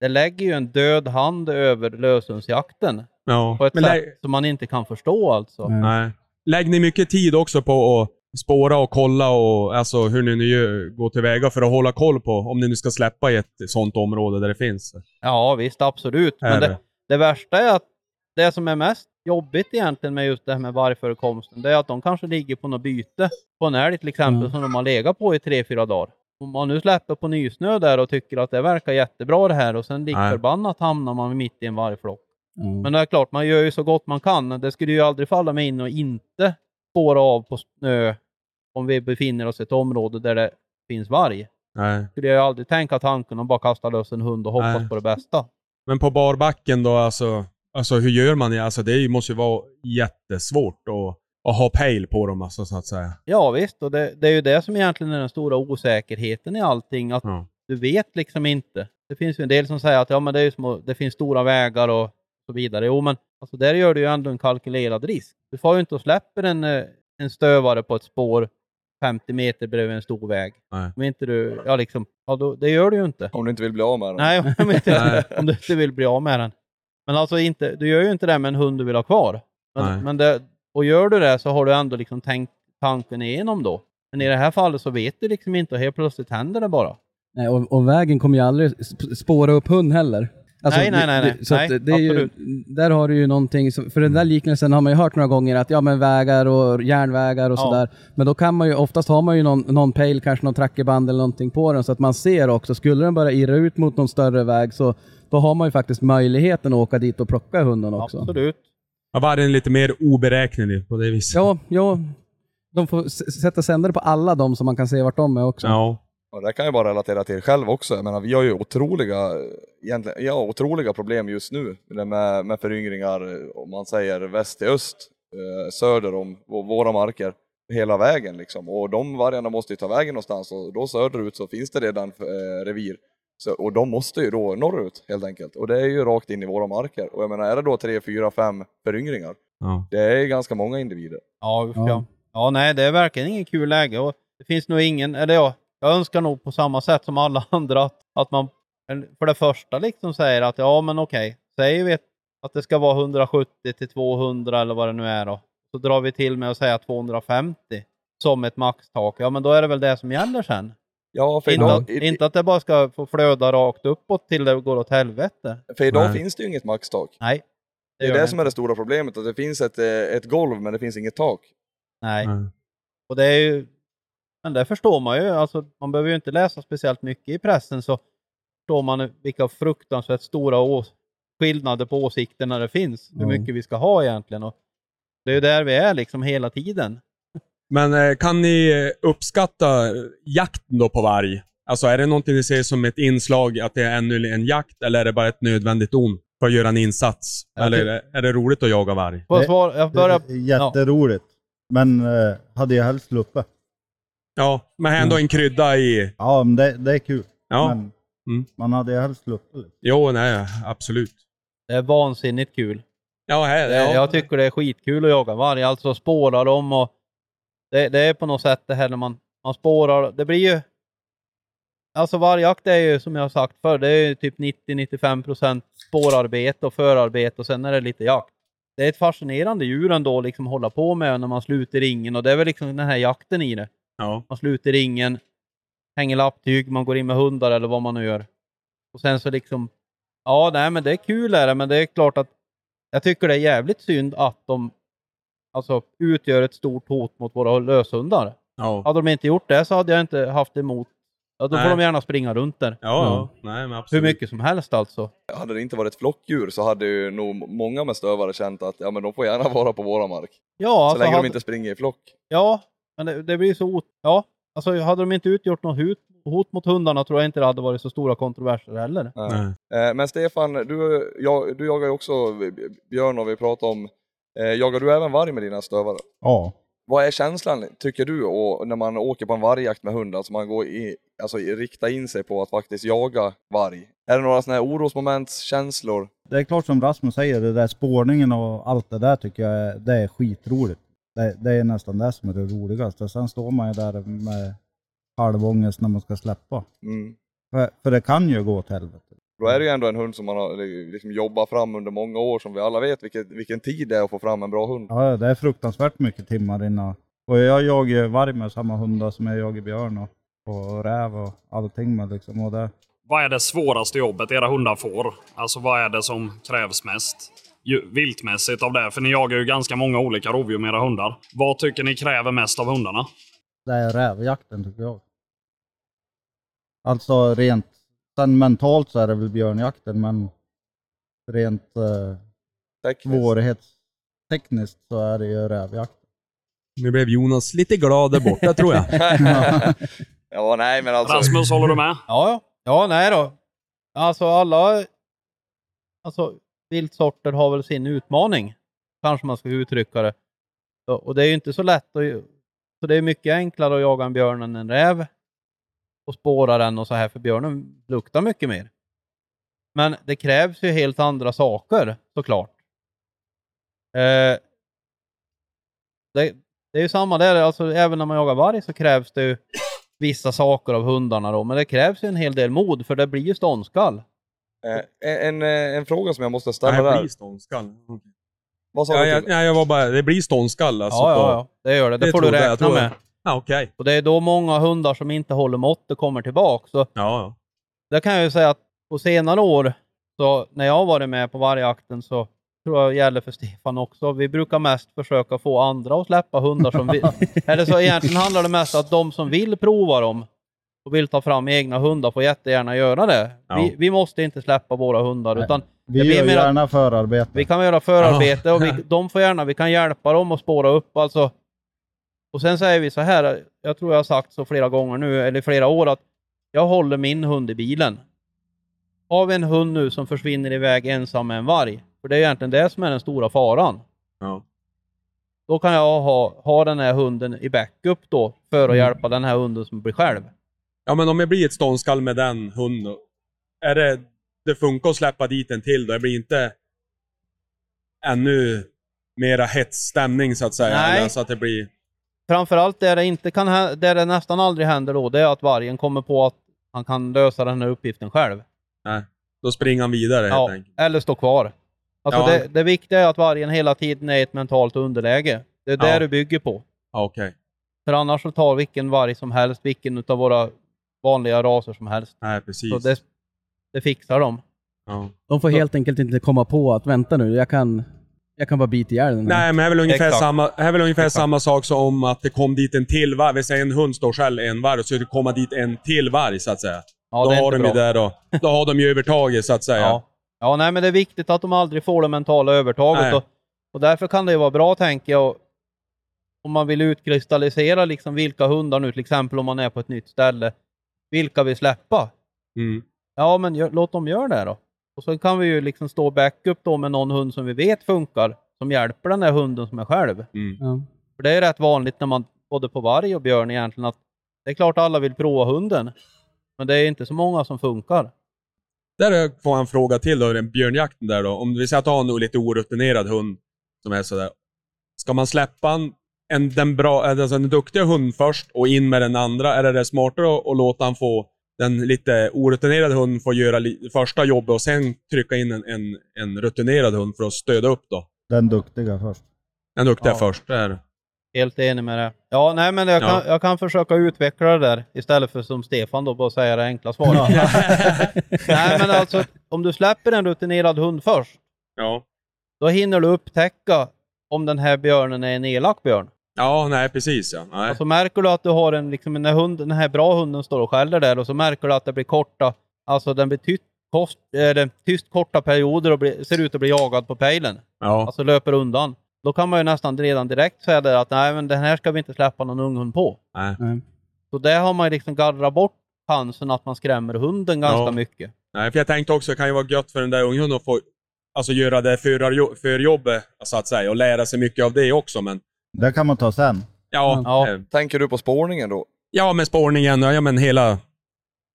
det lägger ju en död hand över löshundsjakten ja. på ett Men sätt som man inte kan förstå alltså. Nej. Nej. Lägg ni mycket tid också på att spåra och kolla och alltså hur ni nu går tillväga för att hålla koll på om ni nu ska släppa i ett sånt område där det finns? Ja visst, absolut. Men det? det, värsta är att det som är mest jobbigt egentligen med just det här med vargförekomsten, det är att de kanske ligger på något byte på en älg till exempel Mm. som de har legat på i tre, fyra dagar. Om man nu släpper på nysnö där och tycker att det verkar jättebra det här och sen lik förbannat hamnar man mitt i en vargflock. Mm. Men det är klart, man gör ju så gott man kan. Det skulle ju aldrig falla mig in och inte spåra av på snö om vi befinner oss i ett område där det finns varg. Nej. Skulle jag ju aldrig tänka tanken att bara kasta lös en hund och hoppas Nej. på det bästa. Men på barbacken då, alltså, alltså hur gör man? Alltså det måste ju vara jättesvårt att, att ha pejl på dem, alltså, så att säga. Ja visst, och det, det är ju det som egentligen är den stora osäkerheten i allting. Att Ja. du vet liksom inte. Det finns ju en del som säger att ja, men det, är små, det finns stora vägar och så vidare. Jo, men alltså, där gör du ju ändå en kalkylerad risk. Du får ju inte och släpper en, eh, en stövare på ett spår 50 meter bredvid en stor väg. Nej. Om inte du, ja liksom, ja, då, det gör du ju inte. Om du inte vill bli av med den. Nej, om, inte, om du inte vill bli av med den. Men alltså inte, du gör ju inte det med en hund du vill ha kvar. Men, men det, och gör du det så har du ändå liksom tänkt tanken igenom då. Men i det här fallet så vet du liksom inte och helt plötsligt händer det bara. Nej, och, och vägen kommer ju aldrig sp- spåra upp hund heller. Alltså, Nej, nej, nej, det- nej. Så Nej, det är ju, där har du ju någonting, som- för den där liknelsen har man ju hört några gånger, att ja men vägar och järnvägar och Ja. sådär. Men då kan man ju, oftast har man ju någon, någon pejl, kanske någon trackerband eller någonting på den, så att man ser också. Skulle den bara irra ut mot någon större väg, så då har man ju faktiskt möjligheten att åka dit och plocka hunden också. Absolut. Ja, vargen är lite mer oberäknelig på det viset. Ja, ja. De får sätta sändare på alla de som man kan se vart de är också. Ja. Och det kan jag bara relatera till själv också. Jag menar, vi har ju otroliga, egentligen, ja, otroliga problem just nu med, med föryngringar, om man säger väst till öst, eh, söder om vå- våra marker, hela vägen liksom. Och de vargarna måste ju ta vägen någonstans och då söderut så finns det redan eh, revir. Så, och de måste ju då norrut helt enkelt. Och det är ju rakt in i våra marker. Och jag menar, är det då tre, fyra, fem föryngringar, Ja. det är ganska många individer. Ja. ja. ja, nej, det är verkligen ingen kul läge. Och det finns nog ingen, eller ja, jag önskar nog på samma sätt som alla andra att, att man för det första liksom säger att ja, men okej, säger vi att det ska vara 170 till 200 eller vad det nu är då. Så drar vi till med att säga 250 som ett maxtak. Ja, men då är det väl det som gäller sen. Ja, för Inte, idag, att, inte att det bara ska få flöda rakt uppåt till det går åt helvete. för idag Nej. finns det ju inget maxtak. Nej. Det är gör det det som är det stora problemet, att det finns ett, eh, ett golv men det finns inget tak. Nej. Nej. Och det är ju, men det förstår man ju. Alltså, man behöver ju inte läsa speciellt mycket i pressen så förstår man vilka fruktansvärt stora å- skillnader på åsikterna det finns. Hur mycket vi ska ha egentligen. Och det är ju där vi är liksom hela tiden. Men eh, kan ni uppskatta jakten då på varg? Alltså är det någonting ni ser som ett inslag, att det är ännu en jakt, eller är det bara ett nödvändigt ont för att göra en insats? Jag eller är det, är det roligt att jaga varg? Det- svara? Jag börjar... Det är jätteroligt. Men eh, hade jag helst sluppit. Ja, men ändå en krydda i... Ja, men det, det är kul. Ja, Men Mm. man hade ju helst sluppit. jo, nej, absolut. Det är vansinnigt kul. Ja, här, Det, ja. Jag tycker det är skitkul att jaga varg, alltså spåra dem och det, det är på något sätt det här när man, man spårar, det blir ju Alltså vargjakt är ju som jag har sagt förr, det är ju typ 90-95% spårarbete och förarbete och sen är det lite jakt. Det är ett fascinerande djur ändå liksom hålla på med när man sluter ringen och det är väl liksom den här jakten i det. Ja. Man sluter ringen, hänger lapptyg, man går in med hundar eller vad man nu gör. Och sen så liksom, ja nej men det är kul är det, men det är klart att jag tycker det är jävligt synd att de alltså utgör ett stort hot mot våra löshundar. Ja. Hade de inte gjort det så hade jag inte haft emot. Ja, då får Nej. de gärna springa runt där. Ja, ja. Nej, men Hur mycket som helst alltså. Hade det inte varit flockdjur så hade ju nog många med stövare känt att ja men de får gärna vara på våra mark. Ja, så alltså, länge hade, de inte springer i flock. ja men det, det blir så ot... Ja, alltså hade de inte utgjort något hot, hot mot hundarna tror jag inte det hade varit så stora kontroverser heller. Nej. Nej. Eh, Men Stefan, du, jag, du jagar ju också björn och vi pratade om, eh, jagar du även varg med dina stövare? Ja. Vad är känslan, tycker du, och när man åker på en vargjakt med hund, alltså man går i, alltså rikta in sig på att faktiskt jaga varg? Är det några sådana här orosmoment, känslor? Det är klart som Rasmus säger, det där spårningen och allt det där tycker jag är, det är skitroligt. Det, det är nästan det som är det roligaste. Sen står man ju där med halvångest när man ska släppa. Mm. För, för det kan ju gå åt helvete. Då är det ju ändå en hund som man har liksom jobbat fram under många år, som vi alla vet vilket, vilken tid det är att få fram en bra hund. Ja, det är fruktansvärt mycket timmar innan. Och jag jagar varg med samma hundar som jag jagar björn och, och räv och allting med liksom. Och det, Vad är det svåraste jobbet era hundar får? Alltså vad är det som krävs mest? Viltmässigt av det, för ni jagar ju ganska många olika rovdjur med era hundar. Vad tycker ni kräver mest av hundarna? det är rävjakten tycker jag. Alltså rent, sen mentalt så är det väl björnjakten men rent eh, Tekniskt. svårighetstekniskt så är det ju rävjakten. Nu blev Jonas lite glad där borta tror jag. ja, nej men alltså. Rasmus, håller du med? Ja, ja. Ja, nej då. Alltså alla alltså, viltsorter har väl sin utmaning. Kanske man ska uttrycka det. Och det är ju inte så lätt att... Så det är mycket enklare att jaga en björn än en räv. Och spåra den och så här, för björnen luktar mycket mer. Men det krävs ju helt andra saker såklart. Eh, det, det är ju samma där, alltså även när man jagar varg så krävs det ju vissa saker av hundarna då, men det krävs ju en hel del mod för det blir ju ståndskall. Eh, en, en, en fråga som jag måste ställa Nej, det där. blir ståndskall. Vad sa Ja, du? jag, ja, jag var bara, det blir ståndskall alltså. ja, ja, ja, det gör det. Det, Det får du räkna tror jag. med. Ja, okej. Och det är då många hundar som inte håller måttet kommer tillbaka. Så Ja, ja. det kan jag ju säga att på senare år, så när jag har varit med på vargjakten så tror jag gäller för Stefan också. Vi brukar mest försöka få andra att släppa hundar som vill. Eller så egentligen handlar det mest om att de som vill prova dem och vill ta fram egna hundar får jättegärna göra det. Ja. Vi, vi måste inte släppa våra hundar Nej. utan Vi Det gör mer att- gärna förarbete. vi kan göra förarbete och vi, de får gärna, vi kan hjälpa dem att spåra upp alltså. Och sen säger vi så här, jag tror jag har sagt så flera gånger nu, eller flera år, att jag håller min hund i bilen. Har vi en hund nu som försvinner iväg ensam med en varg, för det är egentligen det som är den stora faran. Ja. Då kan jag ha, ha den här hunden i backup då för att Mm. hjälpa den här hunden som blir själv. Ja, men om det blir ett ståndskall med den hunden, är det, det funkar att släppa dit en till då? Det blir inte ännu mera hetsstämning så att säga? Nej. Eller Så att det blir... Framförallt där det, inte kan, där det nästan aldrig händer då, det är att vargen kommer på att han kan lösa den här uppgiften själv. Nej, då springer han vidare helt Ja, enkelt. eller stå kvar. Alltså Ja. det, det viktiga är att vargen hela tiden är i ett mentalt underläge. Det är det Ja. du bygger på. Okej. För annars så tar vilken varg som helst, vilken av våra vanliga raser som helst. Nej, precis. Så det, det fixar de. ja. De får helt enkelt inte komma på att vänta nu, jag kan, jag kan bara bita ihjäl den. här." Nej, men det är väl ungefär, Exakt. samma, det är väl ungefär Exakt. samma sak som att det kom dit en till varg. Vi säger en hund står själv en varg och så det komma dit en till varg så att säga. Ja, då det är har de ju bra. där då. Då har de ju övertaget så att säga. Ja. ja, nej men det är viktigt att de aldrig får det mentala övertaget. Och, och därför kan det ju vara bra, tänker jag, om man vill utkristallisera liksom vilka hundar nu, till exempel om man är på ett nytt ställe, vilka vi släppa. Mm. Ja, men gör, låt dem göra det då. Och så kan vi ju liksom stå backup då med någon hund som vi vet funkar, som hjälper den här hunden som är själv. Mm. Ja. För det är rätt vanligt när man, både på varg och björn egentligen, att det är klart alla vill prova hunden. Men det är inte så många som funkar. Där får jag en fråga till då, den björnjakten där då. Om vi säger att du har en lite orutinerad hund som är sådär. Ska man släppa en, en, den, bra, alltså den duktiga hunden först och in med den andra? Eller är det smartare att, att låta han få den lite orutinerade hunden få göra li, första jobbet och sen trycka in en, en, en rutinerad hund för att stödja upp då? Den duktiga först. Den duktiga Ja. först. Det är. Helt enig med det. Ja, nej men jag kan, Ja. jag kan försöka utveckla det där istället för som Stefan då bara säga det enkla svaret. nej men alltså, om du släpper en rutinerad hund först, Ja. då hinner du upptäcka om den här björnen är en elak björn. Ja, nej precis ja. Nej. Alltså märker du att du har en, liksom, den, här hund, den här bra hunden står och skäller där och så märker du att det blir korta, alltså den blir tyst, kost, äh, tyst korta perioder och blir, ser ut att bli jagad på pejlen. ja. Alltså löper undan. Då kan man ju nästan redan direkt säga där att nej men den här ska vi inte släppa någon unghund på. Nej. Så där har man ju liksom gallrat bort chansen att man skrämmer hunden ganska Ja. mycket. Nej, för jag tänkte också, det kan ju vara gött för den där unghunden att få alltså, göra det förjobbet, så att säga, och lära sig mycket av det också, men Det kan man ta sen. ja, Ja. Tänker du på spårningen då? ja med spårningen, ja men hela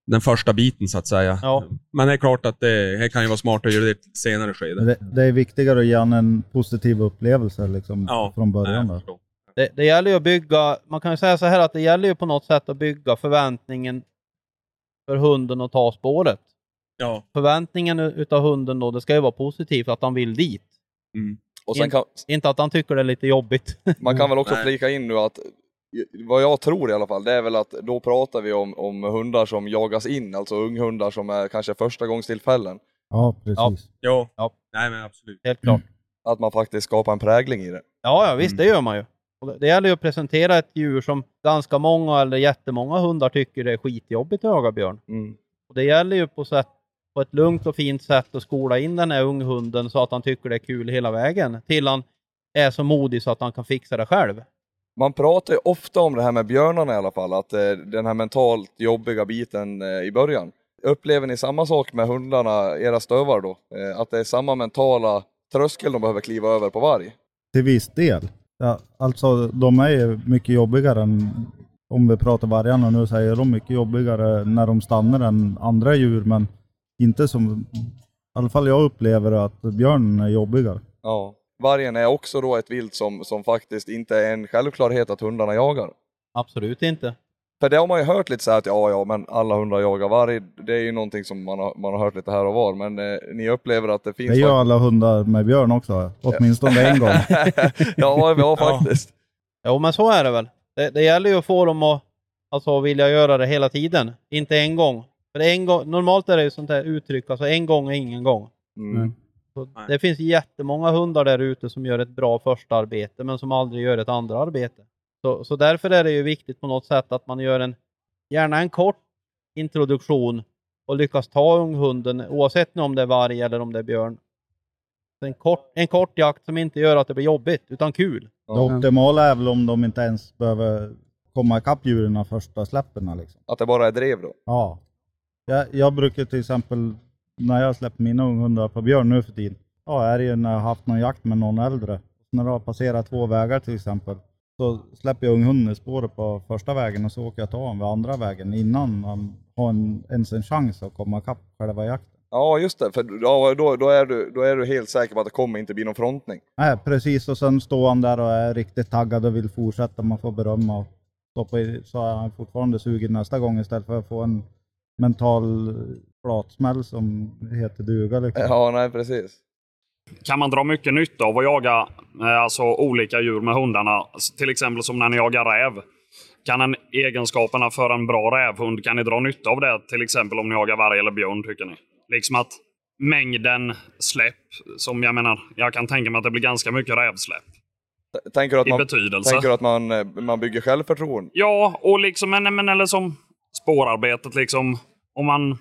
den första biten så att säga. Ja. Men det är klart att det, det kan ju vara smart att göra det i ett senare skede. Det, det är viktigare att ge han en positiv upplevelse liksom, Ja. från Nej, början. förstår. Det, det gäller ju att bygga, man kan ju säga så här att det gäller ju på något sätt att bygga förväntningen för hunden att ta spåret. Ja. Förväntningen utav hunden då, det ska ju vara positivt, att han vill dit. Mm. Och sen In- kan, Inte att han tycker det är lite jobbigt. man kan väl också Nej. flika in nu att vad jag tror i alla fall, det är väl att då pratar vi om, om hundar som jagas in, alltså unghundar som är kanske första gångstillfällen. Ja, precis. Jo. Ja. Nej men absolut. Helt klart. Att man faktiskt skapar en prägling i det. Ja, ja visst, Mm. det gör man ju. Och det- Det gäller ju att presentera ett djur som ganska många eller jättemånga hundar tycker är skitjobbigt att jaga björn. Mm. Och det gäller ju på, sätt, på ett lugnt och fint sätt att skola in den här unghunden så att han tycker det är kul hela vägen. Till han är så modig så att han kan fixa det själv. Man pratar ju ofta om det här med björnarna i alla fall, att eh, den här mentalt jobbiga biten eh, i början. Upplever ni samma sak med hundarna, era stövar då? Eh, att det är samma mentala tröskel de behöver kliva över på varg? Till viss del. Ja, alltså de är ju mycket jobbigare än, om vi pratar vargarna nu, så är de mycket jobbigare när de stannar än andra djur, men inte som, i alla fall jag upplever att björnen är jobbigare. Ja. Vargen är också då ett vilt som, som faktiskt inte är en självklarhet att hundarna jagar. Absolut inte. För det har man ju hört lite så här att ja, ja, men alla hundar jagar varg. Det är ju någonting som man har, man har hört lite här och var, men eh, ni upplever att det finns... Det gör alla hundar med björn också, åtminstone en gång. ja, ja, faktiskt. Jo, men så är det väl. Det, det gäller ju att få dem att alltså, vilja göra det hela tiden. Inte en gång. För en gång normalt är det ju sånt här uttryck, alltså en gång är ingen gång. Mm. Det finns jättemånga hundar där ute som gör ett bra första arbete men som aldrig gör ett andra arbete. Så, så därför är det ju viktigt på något sätt att man gör en, gärna en kort introduktion och lyckas ta unghunden oavsett nu om det är varg eller om det är björn. En kort, en kort jakt som inte gör att det blir jobbigt utan kul. Det optimala är väl om de inte ens behöver komma ikapp djuren första släppen. Liksom. Att det bara är drev då. Ja, Jag, jag brukar till exempel, när jag släpper mina unghundar på björn nu för tiden, ja är det ju när jag har haft någon jakt med någon äldre. När det har passerat två vägar till exempel, så släpper jag unghunden i spåret på första vägen och så åker jag ta honom vid andra vägen innan man har en, ens en chans att komma ikapp själva jakten. Ja, just det. För då, då, då, är du, då är du helt säker på att det kommer inte bli någon frontning. Nej, precis. Och sen står han där och är riktigt taggad och vill fortsätta. Man får berömma och stoppa i, så är han fortfarande sugen nästa gång istället för att få en mental flatsmäll som heter duga. Liksom. Ja, nej precis. Kan man dra mycket nytta av att jaga eh, alltså, olika djur med hundarna? Till exempel som när ni jagar räv. Kan en, egenskaperna för en bra rävhund, kan ni dra nytta av det? Till exempel om ni jagar varg eller björn, tycker ni? Liksom att mängden släpp, som jag menar, jag kan tänka mig att det blir ganska mycket rävsläpp. Tänker du att I man, betydelse. tänker du att man, eh, man bygger självförtroende? Ja, och liksom, men, men eller som spårarbetet liksom. Om man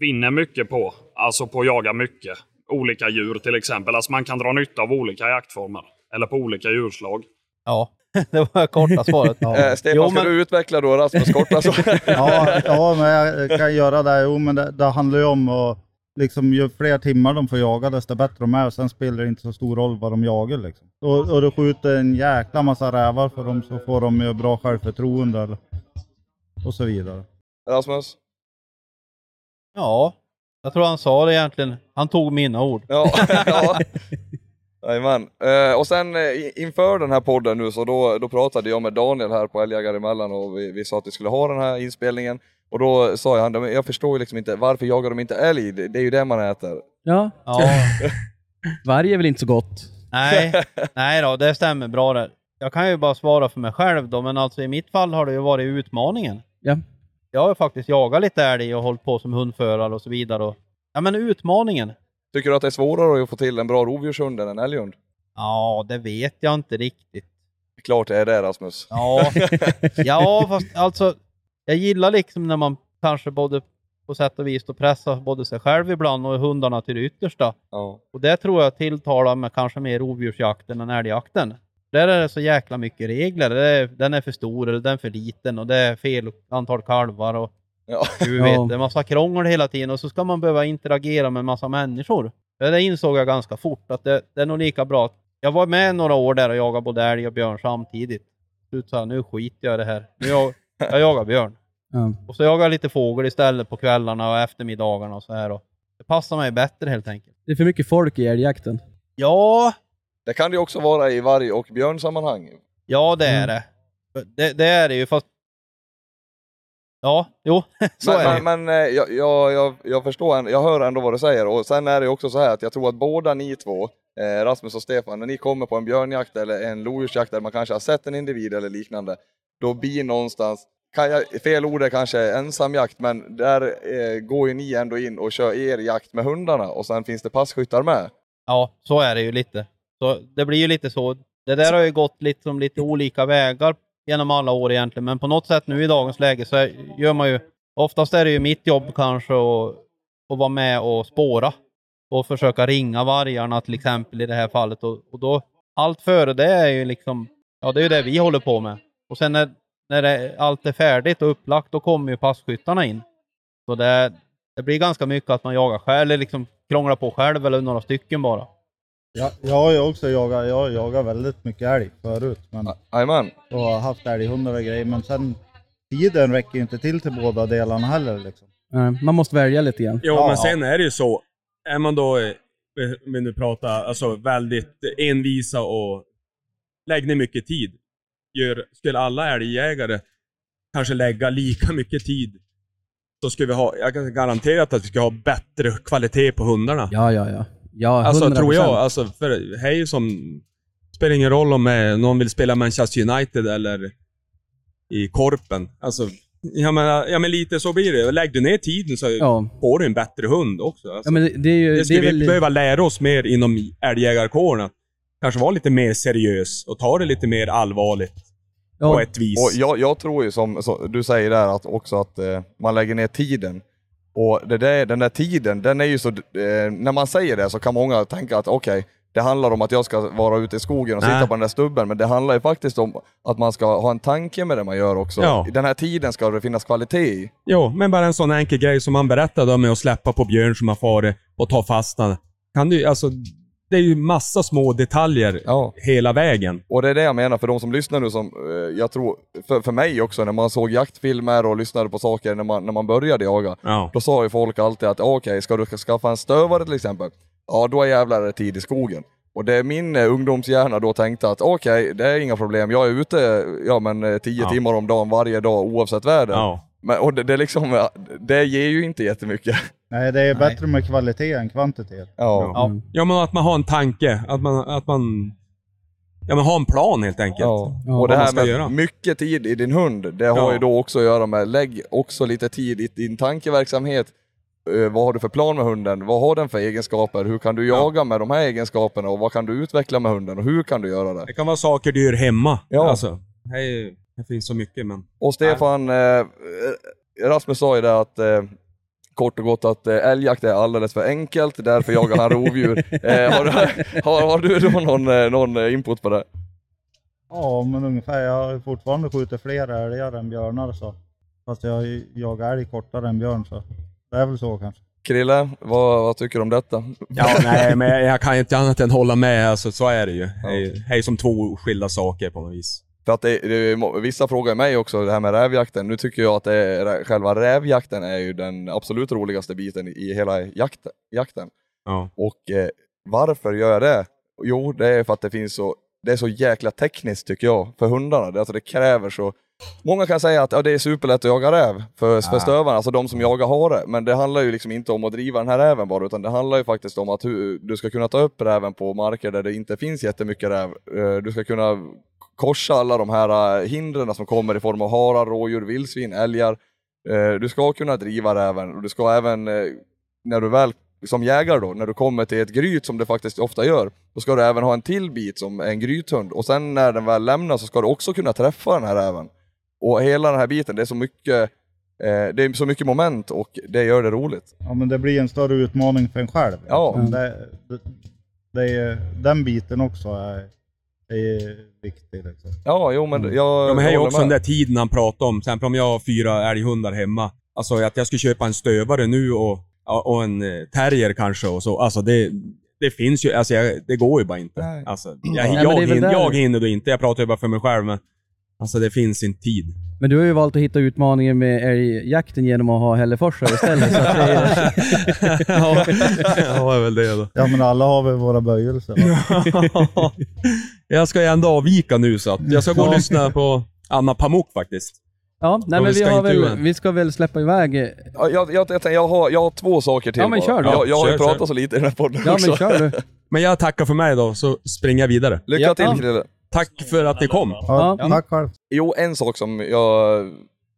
vinner mycket på, alltså på att jaga mycket. Olika djur till exempel. Alltså man kan dra nytta av olika jaktformer. Eller på olika djurslag. Ja, det var korta svaret. Eh, Stefan, Jo, ska men- du utveckla då Rasmus kort alltså? Ja, ja, men jag kan göra det. Jo, men det, det handlar ju om att liksom, ju fler timmar de får jaga, desto bättre de är. Sen spelar det inte så stor roll vad de jagar. Liksom. Och, och du skjuter en jäkla massa rävar för dem så får de ju bra självförtroende eller- och så vidare. Rasmus? Ja, jag tror han sa det egentligen. Han tog mina ord. Ja. ja. Jajamän. Eh, och sen eh, inför den här podden nu så då, då pratade jag med Daniel här på Älgjägare emellan och vi, vi sa att vi skulle ha den här inspelningen. Och då sa jag, "Men jag förstår ju liksom inte, varför jagar de inte älg? Det, det är ju det man äter. Ja, Ja, varg är väl inte så gott? nej, nej då, det stämmer bra där. Jag kan ju bara svara för mig själv då, men alltså i mitt fall har det ju varit utmaningen. Ja. Jag har ju faktiskt jagat lite älg och hållit på som hundförare och så vidare. Och, ja men utmaningen. Tycker du att det är svårare att få till en bra rovdjurshund än en älghund? Ja, det vet jag inte riktigt. Klart det är det Rasmus. Ja, ja fast alltså jag gillar liksom när man kanske både på sätt och vis då pressar både sig själv ibland och hundarna till det yttersta. Ja. Och det tror jag tilltalar med kanske mer rovdjursjakten än älgjakten. Där är det så jäkla mycket regler. Det är, den är för stor eller den är för liten och det är fel antal kalvar och Ja. du Ja. vet, det är massa krångel hela tiden och så ska man behöva interagera med massa människor. Det insåg jag ganska fort att det, det är nog lika bra. att- Jag var med några år där och jagade både älg och björn samtidigt. Slut sa nu skiter jag i det här. Nu jag, jag jagar björn. Ja. Och så jagar jag lite fågel istället på kvällarna och eftermiddagarna och så här. Och det passar mig bättre helt enkelt. Det är för mycket folk i älgjakten. Ja, Det kan det ju också vara i varg och björnsammanhang. ja det är Mm. det. det. Det är det ju fast... Ja, jo, så men, är det. men, men eh, jag, jag, jag, jag förstår, jag hör ändå vad du säger och sen är det ju också så här att jag tror att båda ni två, eh, Rasmus och Stefan, när ni kommer på en björnjakt eller en lodjursjakt där man kanske har sett en individ eller liknande, då blir någonstans, kan jag, fel ord är kanske ensamjakt, men där eh, går ju ni ändå in och kör er jakt med hundarna och sen finns det passkyttar med. Ja, så är det ju lite. Så det blir ju lite så. Det där har ju gått lite som lite olika vägar genom alla år egentligen, men på något sätt nu i dagens läge så gör man ju... Oftast är det ju mitt jobb kanske att, att vara med och spåra och försöka ringa vargarna till exempel i det här fallet. Och, och då, allt före det är ju liksom, ja det är ju det vi håller på med. Och sen när, när det, allt är färdigt och upplagt, då kommer ju passkyttarna in. Så det, det blir ganska mycket att man jagar själv, eller liksom krånglar på själv eller några stycken bara. Jag, jag har ju också jagat, jag har jagat väldigt mycket älg förut. Men, Jajamän. och har haft älghundar och grejer. Men sen, tiden räcker ju inte till till båda delarna heller. Liksom. Ja, Man måste välja lite grann. Jo, Ja. men sen är det ju så. Är man då, eh, vi nu pratar, alltså väldigt envisa och lägger ner mycket tid. Gör, skulle alla älgjägare kanske lägga lika mycket tid, så skulle vi ha, jag kan garantera att vi skulle ha bättre kvalitet på hundarna. Ja, ja, ja. Ja, Alltså 100%. tror jag, alltså för det är ju som... Spelar ingen roll om eh, någon vill spela Manchester United eller i Korpen. Alltså, jag menar, ja men lite så blir det. Lägg du ner tiden så Ja. får du en bättre hund också. Alltså, Ja, men det, det är ju... det Det skulle är väl... vi behöva lära oss mer inom älgjägarkåren. Kanske vara lite mer seriös och ta det lite mer allvarligt på ja, ett vis. Och jag, jag tror ju som, som du säger där att också att eh, man lägger ner tiden. Och det där, den där tiden, den är ju så, eh, när man säger det så kan många tänka att okej, det handlar om att jag ska vara ute i skogen och Nej. sitta på den där stubben, men det handlar ju faktiskt om att man ska ha en tanke med det man gör också. Ja. Den här tiden ska det finnas kvalitet i. Jo, men bara en sån enkel grej som man berättade om med att släppa på björn som har farit och ta fast den. Kan du, alltså, det är ju massa små detaljer Ja. hela vägen. Och det är det jag menar för de som lyssnar nu som, eh, jag tror, för, för mig också när man såg jaktfilmer och lyssnade på saker när man, när man började jaga. Ja. Då sa ju folk alltid att okej, ska du skaffa en stövare till exempel? Ja, då är jävlar det tid i skogen. Och det är min eh, ungdomshjärna då tänkte att okej, det är inga problem. Jag är ute ja, men, eh, tio Ja. timmar om dagen varje dag oavsett väder. Ja. Men, och det, det, är liksom, det ger ju inte jättemycket. Nej, det är Nej. bättre med kvalitet än kvantitet. Ja. Ja. ja, men att man har en tanke. Att man, att man ja, men har en plan helt enkelt. Ja. Ja, och det här med göra. mycket tid i din hund, det har Ja. ju då också att göra med, lägg också lite tid i din tankeverksamhet. Eh, vad har du för plan med hunden? Vad har den för egenskaper? Hur kan du jaga med de här egenskaperna? Och vad kan du utveckla med hunden? Och hur kan du göra det? Det kan vara saker du gör hemma. Ja. Alltså, det, är, det finns så mycket, men... Och Stefan, eh, Rasmus sa ju det att eh, kort och gott att eh, älgjakt är alldeles för enkelt, därför jagar han rovdjur. eh, har, du, har, har du då någon, eh, någon eh, input på det? Ja, men ungefär. Jag har ju fortfarande skjutit fler älgar än björnar så. Fast jag jagar älg kortare än björn så. Det är väl så kanske. Krille, vad, vad tycker du om detta? Ja, nej, men jag, jag kan inte annat än hålla med. Alltså, så är det ju. Det är, det är som två skilda saker på något vis. För att det, det, vissa frågar mig också det här med rävjakten. Nu tycker jag att är, själva rävjakten är ju den absolut roligaste biten i hela jakt, jakten. Ja. Och eh, varför gör jag det? Jo, det är för att det finns så, det är så jäkla tekniskt tycker jag, för hundarna. Det, alltså det kräver så... Många kan säga att ja, det är superlätt att jaga räv för, för stövarna, alltså de som jagar hare. Men det handlar ju liksom inte om att driva den här räven bara, utan det handlar ju faktiskt om att hur, du ska kunna ta upp räven på marker där det inte finns jättemycket räv. Eh, Du ska kunna korsa alla de här eh, hindren som kommer i form av harar, rådjur, vildsvin, älgar. Eh, Du ska kunna driva räven och du ska även, eh, när du väl som jägare då, när du kommer till ett gryt som det faktiskt ofta gör, då ska du även ha en till bit som en grythund. Och sen när den väl lämnar så ska du också kunna träffa den här räven. Och hela den här biten, det är så mycket, eh, det är så mycket moment och det gör det roligt. Ja, men det blir en större utmaning för en själv. Ja. Det, det, det är, den biten också är, är viktig. Liksom. Ja, jo men jag Ja, men här är också den med. där tiden han pratade om. Till exempel om jag har fyra älghundar hemma. Alltså att jag skulle köpa en stövare nu och, och en eh, terrier kanske och så. Alltså det, det finns ju, alltså jag, det går ju bara inte. Nej. Alltså, jag, jag, det väl hinner, jag hinner då inte. Jag pratar ju bara för mig själv men Alltså det finns inte tid. Men du har ju valt att hitta utmaningen med älgjakten genom att ha hälleforsar istället. Så att det är, ja, det är väl det då. Ja men alla har väl våra böjelser. va? jag ska ju ändå avvika nu så att jag ska gå och lyssna på Anna Pamuk faktiskt. ja, nej, men vi vi, ska har väl, vi ska väl släppa iväg... Ja, jag, jag, jag, jag, har, jag har två saker till Ja, men bara. kör då. Jag, jag har ju pratat kör. så lite i den här podden Ja också. men kör du. Men jag tackar för mig då, så springer jag vidare. Lycka Ja. till Krille. Tack för att ni kom. Ja. Tack själv. Jo, en sak som jag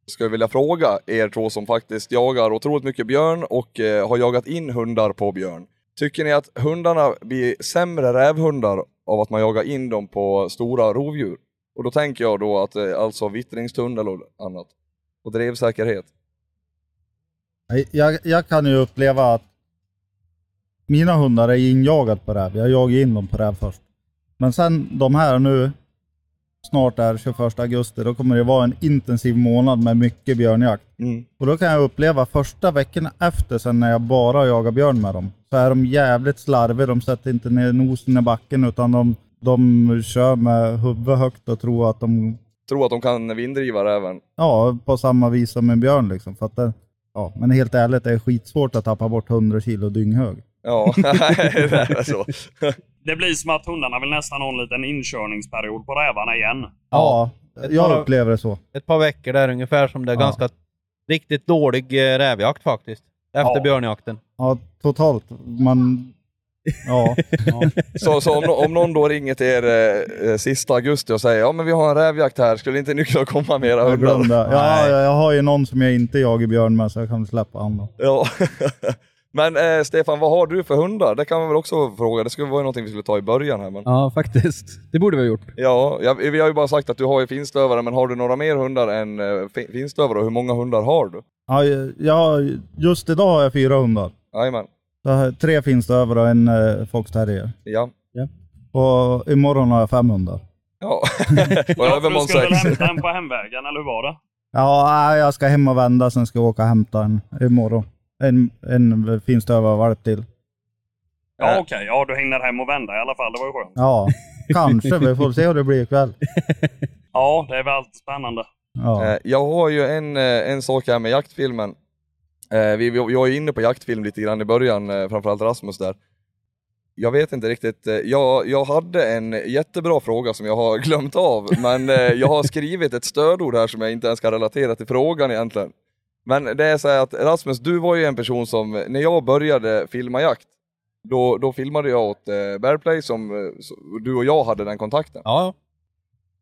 skulle vilja fråga er två som faktiskt jagar otroligt mycket björn och eh, har jagat in hundar på björn. Tycker ni att hundarna blir sämre rävhundar av att man jagar in dem på stora rovdjur? Och då tänker jag då att eh, alltså vittringstunnel och annat. Och drevsäkerhet. Jag, jag kan ju uppleva att mina hundar är injagat på räv. Jag jagar in dem på räv först. Men sen de här nu, snart är 21 augusti, då kommer det vara en intensiv månad med mycket björnjakt. Mm. Och då kan jag uppleva första veckorna efter sen när jag bara jagar björn med dem, så är de jävligt slarviga. De sätter inte ner nosen i backen utan de, de kör med huvudet högt och tror att de, Tror att de kan vinddriva räven. ja, på samma vis som en björn liksom. För att det, ja, men helt ärligt, det är skitsvårt att tappa bort 100 kilo dynghög. Ja, det är så. Det blir som att hundarna vill nästan ha en liten inkörningsperiod på rävarna igen. Ja, jag par- upplever det så. Ett par veckor där ungefär som det är Ja. ganska riktigt dålig eh, rävjakt faktiskt. Efter Ja. björnjakten. Ja, totalt. Man... Ja. Så, så om, om någon då ringer till er eh, eh, sista augusti och säger ja men vi har en rävjakt här, skulle inte ni kunna komma med era Jag hundar? Ja, jag, jag har ju någon som jag inte jagar björn med så jag kan släppa då. Ja. men eh, Stefan, vad har du för hundar? Det kan man väl också fråga. Det skulle vara någonting vi skulle ta i början här. Men... Ja, faktiskt. Det borde vi ha gjort. Ja, jag, vi har ju bara sagt att du har ju finstövare, men har du några mer hundar än eh, fi- finstövare och hur många hundar har du? Ja, jag, just idag har jag fyra hundar. Jajamän. Tre finstövare och en uh, fox terrier. Ja. Ja. Och imorgon har jag 500. Ja, och Ja, för du skulle väl 6. hämta en på hemvägen, eller hur var det? Ja, jag ska hem och vända, sen ska jag åka och hämta en imorgon. En, en finstövare till. Ja, Ja. okej. Ja, du hinner hem och vända i alla fall. Det var ju skönt. Ja, kanske. Vi får se hur det blir ikväll. Ja, det är väl alltid spännande. Ja. Eh, Jag har ju en, eh, en sak här med jaktfilmen. Eh, Vi, vi, jag är ju inne på jaktfilm lite grann i början, eh, framförallt Rasmus där. Jag vet inte riktigt, eh, jag, jag hade en jättebra fråga som jag har glömt av, men eh, jag har skrivit ett stödord här som jag inte ens kan relatera till frågan egentligen. Men det är så här att Rasmus, du var ju en person som, när jag började filma jakt, då, då filmade jag åt eh, Bearplay som, eh, så- du och jag hade den kontakten Ja,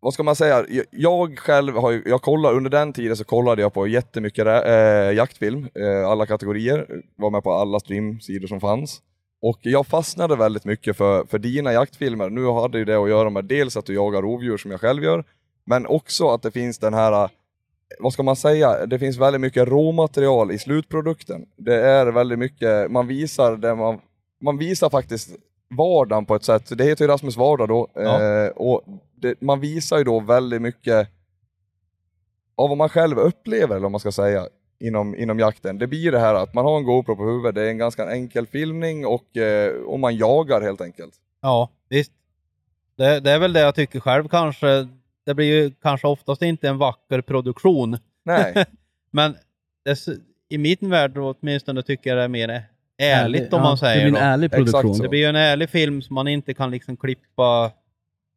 vad ska man säga, Jag- jag själv har ju, jag kollar, under den tiden så kollade jag på jättemycket eh, jaktfilm, eh, alla kategorier, var med på alla streamsidor som fanns. Och jag fastnade väldigt mycket för, för dina jaktfilmer. Nu hade ju det att göra med dels att du jagar rovdjur som jag själv gör, men också att det finns den här, vad ska man säga, det finns väldigt mycket råmaterial i slutprodukten. Det är väldigt mycket, man visar det man, man visar faktiskt vardagen på ett sätt, det heter ju Rasmus vardag då, Ja. eh, och det, man visar ju då väldigt mycket av vad man själv upplever, eller vad man ska säga, inom, inom jakten. Det blir det här att man har en GoPro på huvudet, det är en ganska enkel filmning och, eh, och man jagar helt enkelt. ja visst. Det, det är väl det jag tycker själv kanske. Det blir ju kanske oftast inte en vacker produktion. Nej, Men det, i min värld åtminstone tycker jag det är mer ärligt om Ja, man säger Det blir en ärlig produktion. Det blir ju en ärlig film som man inte kan liksom klippa.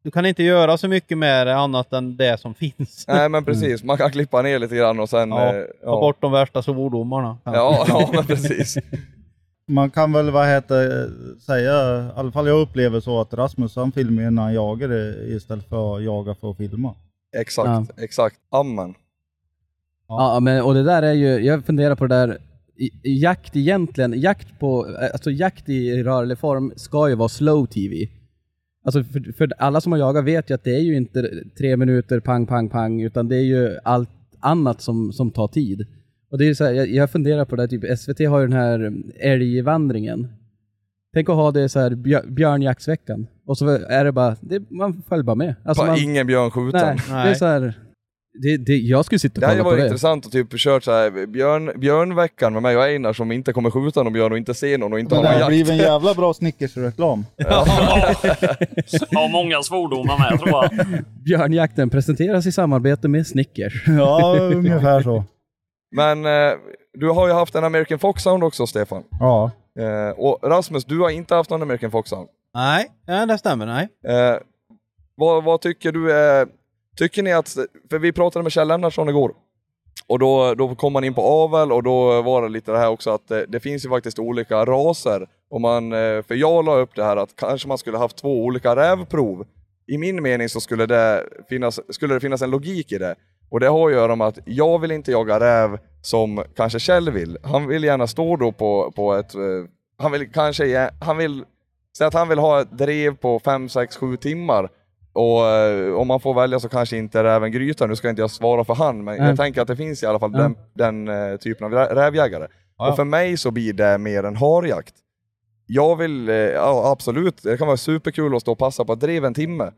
Du kan inte göra så mycket med det annat än det som finns. nej men precis, man kan klippa ner lite grann och sen... Ja, eh, Ta bort de värsta svordomarna. Ja, ja men precis. Man kan väl vad heter, säga, i alla fall jag upplever så att Rasmus han filmar när han jagar istället för att jaga för att filma. Exakt, exakt. Amen. Ja, men och det där är ju, jag funderar på det där, jakt egentligen, jakt på, alltså jakt i rörlig form ska ju vara slow TV. Alltså för, för alla som har jagat vet ju att det är ju inte tre minuter pang, pang, pang, utan det är ju allt annat som, som tar tid. Och det är så här, jag, jag funderar på det, här, typ SVT har ju den här älgvandringen. Tänk att ha det så här björ, björnjaktsveckan. Och så är det bara, det, man följer bara med. Alltså Bara man, ingen björn skjuten. nej, det är Nej. så här, det, det, jag skulle sitta och Det hade kolla på varit det. intressant att typ kört så här björn, björnveckan med mig och Einar som inte kommer skjuta någon björn och inte se någon och inte Men har det någon har jakt. blivit en jävla bra Snickers-reklam. Har många svordomar med, tror jag. Björnjakten presenteras i samarbete med Snickers. Ja, ungefär så. Men eh, du har ju haft en American Foxhound också Stefan. Ja. Eh, och Rasmus, du har inte haft någon American Foxhound. Nej, ja, det stämmer. Nej. Eh, vad, vad tycker du är... Tycker ni att... För vi pratade med Kjell Lennartsson igår. Och då, då kom man in på avel och då var det lite det här också att det, det finns ju faktiskt olika raser. Och man, eh, för jag la upp det här att kanske man skulle haft två olika rävprov. I min mening så skulle det finnas, skulle det finnas en logik i det. Och det har att göra med att jag vill inte jaga räv som kanske Kjell vill. Han vill gärna stå då på, på ett... eh, Han vill kanske... Han vill... Säg att han vill ha ett drev på 5, 6, 7 timmar. Och eh, om man får välja så kanske inte räven gryta. Nu ska inte jag svara för han, men Nej. jag tänker att det finns i alla fall den, den eh, typen av rä- rävjägare. Ja. Och för mig så blir det mer en harjakt. Jag vill, ja absolut, det kan vara superkul att stå och passa på ett drev en timme.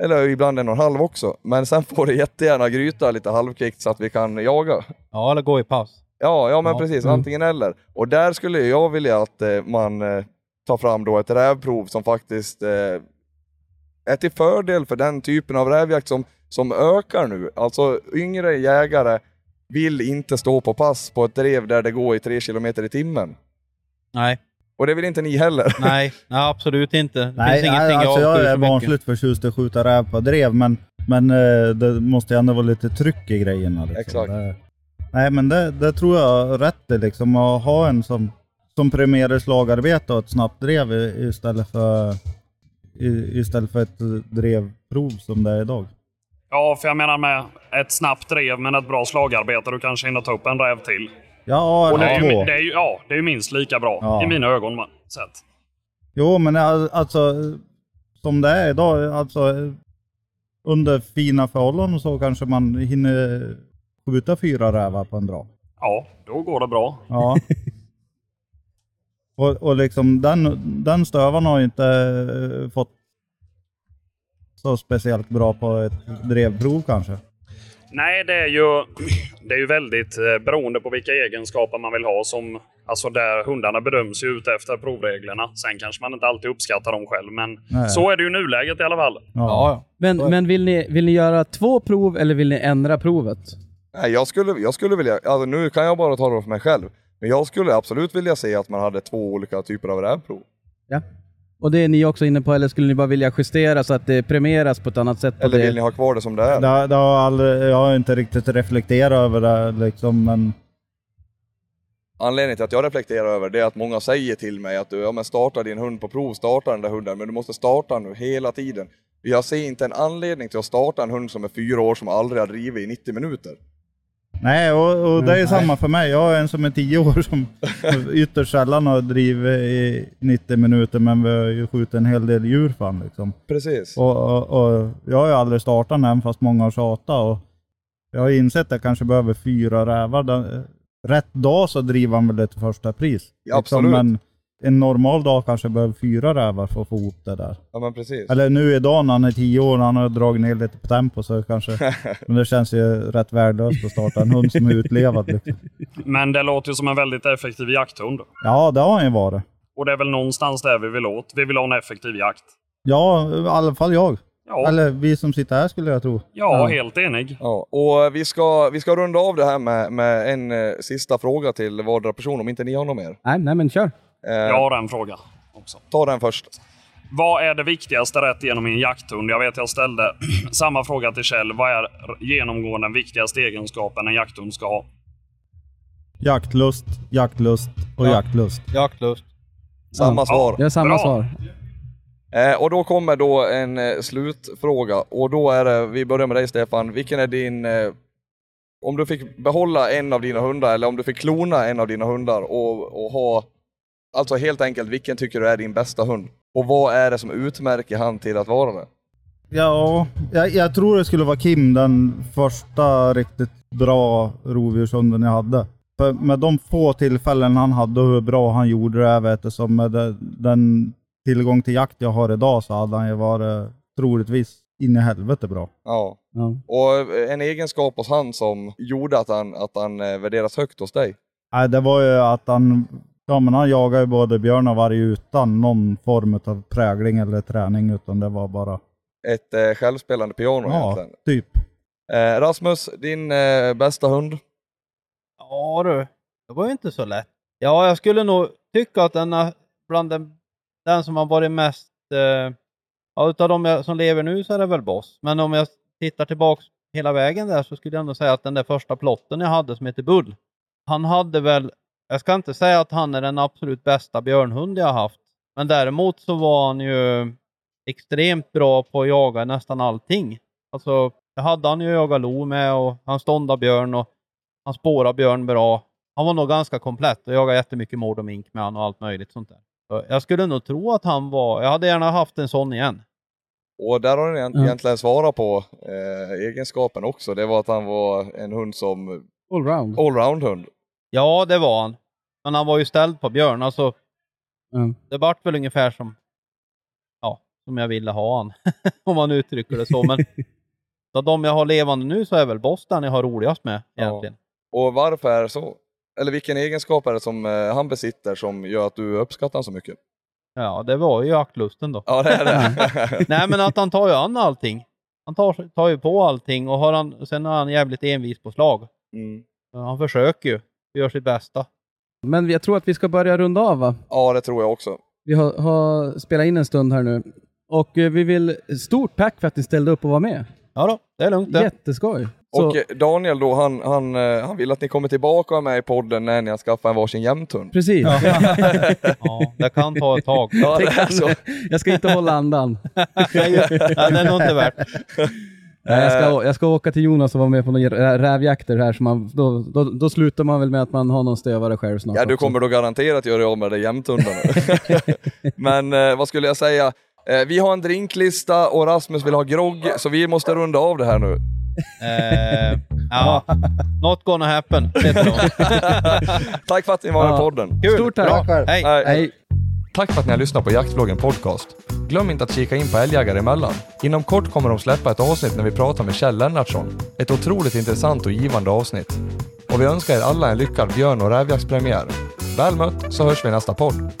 Eller ibland en och en halv också. Men sen får det jättegärna gryta lite halvkvickt så att vi kan jaga. Ja, eller gå i paus. Ja, ja men Ja. precis, Mm. antingen eller. Och där skulle jag vilja att eh, man eh, tar fram då ett rävprov som faktiskt eh, är till fördel för den typen av rävjakt som, som ökar nu. Alltså yngre jägare vill inte stå på pass på ett drev där det går i 3 km i timmen. Nej, Och det vill inte ni heller. nej, nej absolut inte. Det Nej, finns nej alltså jag är barnsligt förtjust i att skjuta räv på drev, men, men eh, det måste ju ändå vara lite tryck i grejerna. Liksom. Exakt. Det, nej, men det, det tror jag är rätt i, liksom, att ha en som, som premierar slagarbete och ett snabbt drev istället för, istället för ett drevprov som det är idag. Ja, för jag menar med ett snabbt drev men ett bra slagarbete, du kanske hinner ta upp en räv till. Ja, Och det är, ju, det är ju, ja, det är ju minst lika bra Ja. i mina ögon man- sett. Jo, men al- alltså som det är idag, alltså under fina förhållanden så kanske man hinner skjuta fyra rävar på en dag. Ja, då går det bra. Ja. Och, och liksom den, den stövaren har ju inte eh, fått så speciellt bra på ett drevprov kanske. Nej, det är ju, det är ju väldigt eh, beroende på vilka egenskaper man vill ha. Som, alltså där hundarna bedöms ju ut efter provreglerna. Sen kanske man inte alltid uppskattar dem själv, men Nej. så är det ju nuläget i alla fall. Ja. Men, men vill, ni, vill ni göra två prov eller vill ni ändra provet? Nej, jag skulle, jag skulle vilja, alltså nu kan jag bara ta det för mig själv, men jag skulle absolut vilja se att man hade två olika typer av rävprov. Ja. Och det är ni också inne på, eller skulle ni bara vilja justera så att det premieras på ett annat sätt? Eller det? vill ni ha kvar det som det är? Det, det har aldrig, jag har inte riktigt reflekterat över det liksom, men Anledningen till att jag reflekterar över det är att många säger till mig att du, ja men starta din hund på prov, starta den där hunden, men du måste starta nu hela tiden. Jag ser inte en anledning till att starta en hund som är fyra år som aldrig har drivit i 90 minuter. Nej, och, och det är samma för mig. Jag har en som är tio år som ytterst sällan har drivit i 90 minuter, men vi har ju skjutit en hel del djur för han, liksom. Precis. och, och, och Jag har ju aldrig startat den fast många har tjatat. Och jag har insett att jag kanske behöver fyra rävar. Den- Rätt dag så driver han väl det till första pris. Liksom, Ja, absolut. men en normal dag kanske behöver fyra rävar för att få ihop det där. Ja men precis. Eller nu idag när han är tio år, han har dragit ner lite på tempo så kanske... men det känns ju rätt värdelöst att starta en hund som är utlevad. Liksom. Men det låter ju som en väldigt effektiv jakthund. Ja, det har han ju varit. Och det är väl någonstans där vi vill åt. Vi vill ha en effektiv jakt. Ja, i alla fall jag. Ja, Eller vi som sitter här skulle jag tro. ja, helt enig. Ja, och vi ska, vi ska runda av det här med, med en eh, sista fråga till vardera person, om inte ni har något mer. Nej, nej men kör. Eh, Jag har en fråga också. Ta den först. Vad är det viktigaste rätt genom en jakthund? Jag vet jag ställde samma fråga till Kjell. Vad är genomgående den viktigaste egenskapen en jakthund ska ha? Jaktlust, jaktlust och Ja. jaktlust. Jaktlust. Samma svar. Jag har samma Bra. svar. Eh, och då kommer då en eh, slutfråga. Och då är det, vi börjar med dig Stefan. Vilken är din... Eh, om du fick behålla en av dina hundar, eller om du fick klona en av dina hundar och, och ha... Alltså helt enkelt, vilken tycker du är din bästa hund? Och vad är det som utmärker han till att vara det? Ja, jag, jag tror det skulle vara Kim, den första riktigt bra rovdjurshunden jag hade. För med de få tillfällen han hade och hur bra han gjorde det, vet du, som med det, den tillgång till jakt jag har idag så hade han ju varit troligtvis in i helvete bra. Ja. Ja. Och en egenskap hos han som gjorde att han, att han eh, värderas högt hos dig? Nej, det var ju att han, ja men han jagade ju både björn och varg utan någon form av prägling eller träning, utan det var bara, Ett eh, självspelande piano ja, egentligen. typ. Eh, Rasmus, din eh, bästa hund? Ja du, det var ju inte så lätt. Ja, jag skulle nog tycka att den är bland den, den som har varit mest... Eh, ja, utav de jag, som lever nu så är det väl Boss. Men om jag tittar tillbaks hela vägen där så skulle jag ändå säga att den där första plotten jag hade som heter Bull. Han hade väl... Jag ska inte säga att han är den absolut bästa björnhund jag har haft. Men däremot så var han ju extremt bra på att jaga nästan allting. Alltså, jag hade han ju jagat lo med och han ståndade björn och han spårade björn bra. Han var nog ganska komplett och jagade jättemycket mord och mink med han och allt möjligt sånt där. Så jag skulle nog tro att han var... Jag hade gärna haft en sån igen. Och där har Ja. egentligen svarat på eh, egenskapen också. Det var att han var en hund som Allround. allround-hund. Ja, det var han. Men han var ju ställd på björn. Alltså, Ja. det vart väl ungefär som... Ja, som jag ville ha han. Om man uttrycker det så. Men av de jag har levande nu så är väl Boss den jag har roligast med Ja. egentligen. Och varför är det så? Eller vilken egenskap är det som eh, han besitter som gör att du uppskattar honom så mycket? Ja, det var ju jaktlusten då. Ja, det är det. Nej, men att han tar ju an allting. Han tar, tar ju på allting och har han, sen är han jävligt envis på slag. mm. Han försöker ju. Gör sitt bästa. Men jag tror att vi ska börja runda av va? Ja, det tror jag också. Vi har, har spelat in en stund här nu. Och eh, vi vill, stort tack för att ni ställde upp och var med. Ja då, det är lugnt det. Jätteskoj. Så, Och eh, Daniel då, han, han, eh, han vill att ni kommer tillbaka och är med i podden när ni har skaffat en varsin jämthund. precis. Ja, det kan ta ett tag. Ja, det är så. Jag ska inte hålla andan. Nej, det är nog inte värt. Nej, jag, ska, jag ska åka till Jonas och vara med på några rä- rävjakter här, så man, då, då, då slutar man väl med att man har någon stövare själv snart Ja, du också. kommer då garanterat göra dig av med de jämthundarna. Men eh, vad skulle jag säga? Eh, vi har en drinklista och Rasmus vill ha grogg, så vi måste runda av det här nu. Eh, Ja. Not gonna happen. Tack för att ni var med i Ja. podden. Kul! Stort tack. Bra. Hej! Nej. Hej. Tack för att ni har lyssnat på Jaktvloggen Podcast. Glöm inte att kika in på Älgjägare emellan. Inom kort kommer de släppa ett avsnitt när vi pratar med Kjell Lennartsson. Ett otroligt intressant och givande avsnitt. Och vi önskar er alla en lyckad björn och rävjaktspremiär. Väl mött så hörs vi i nästa podd.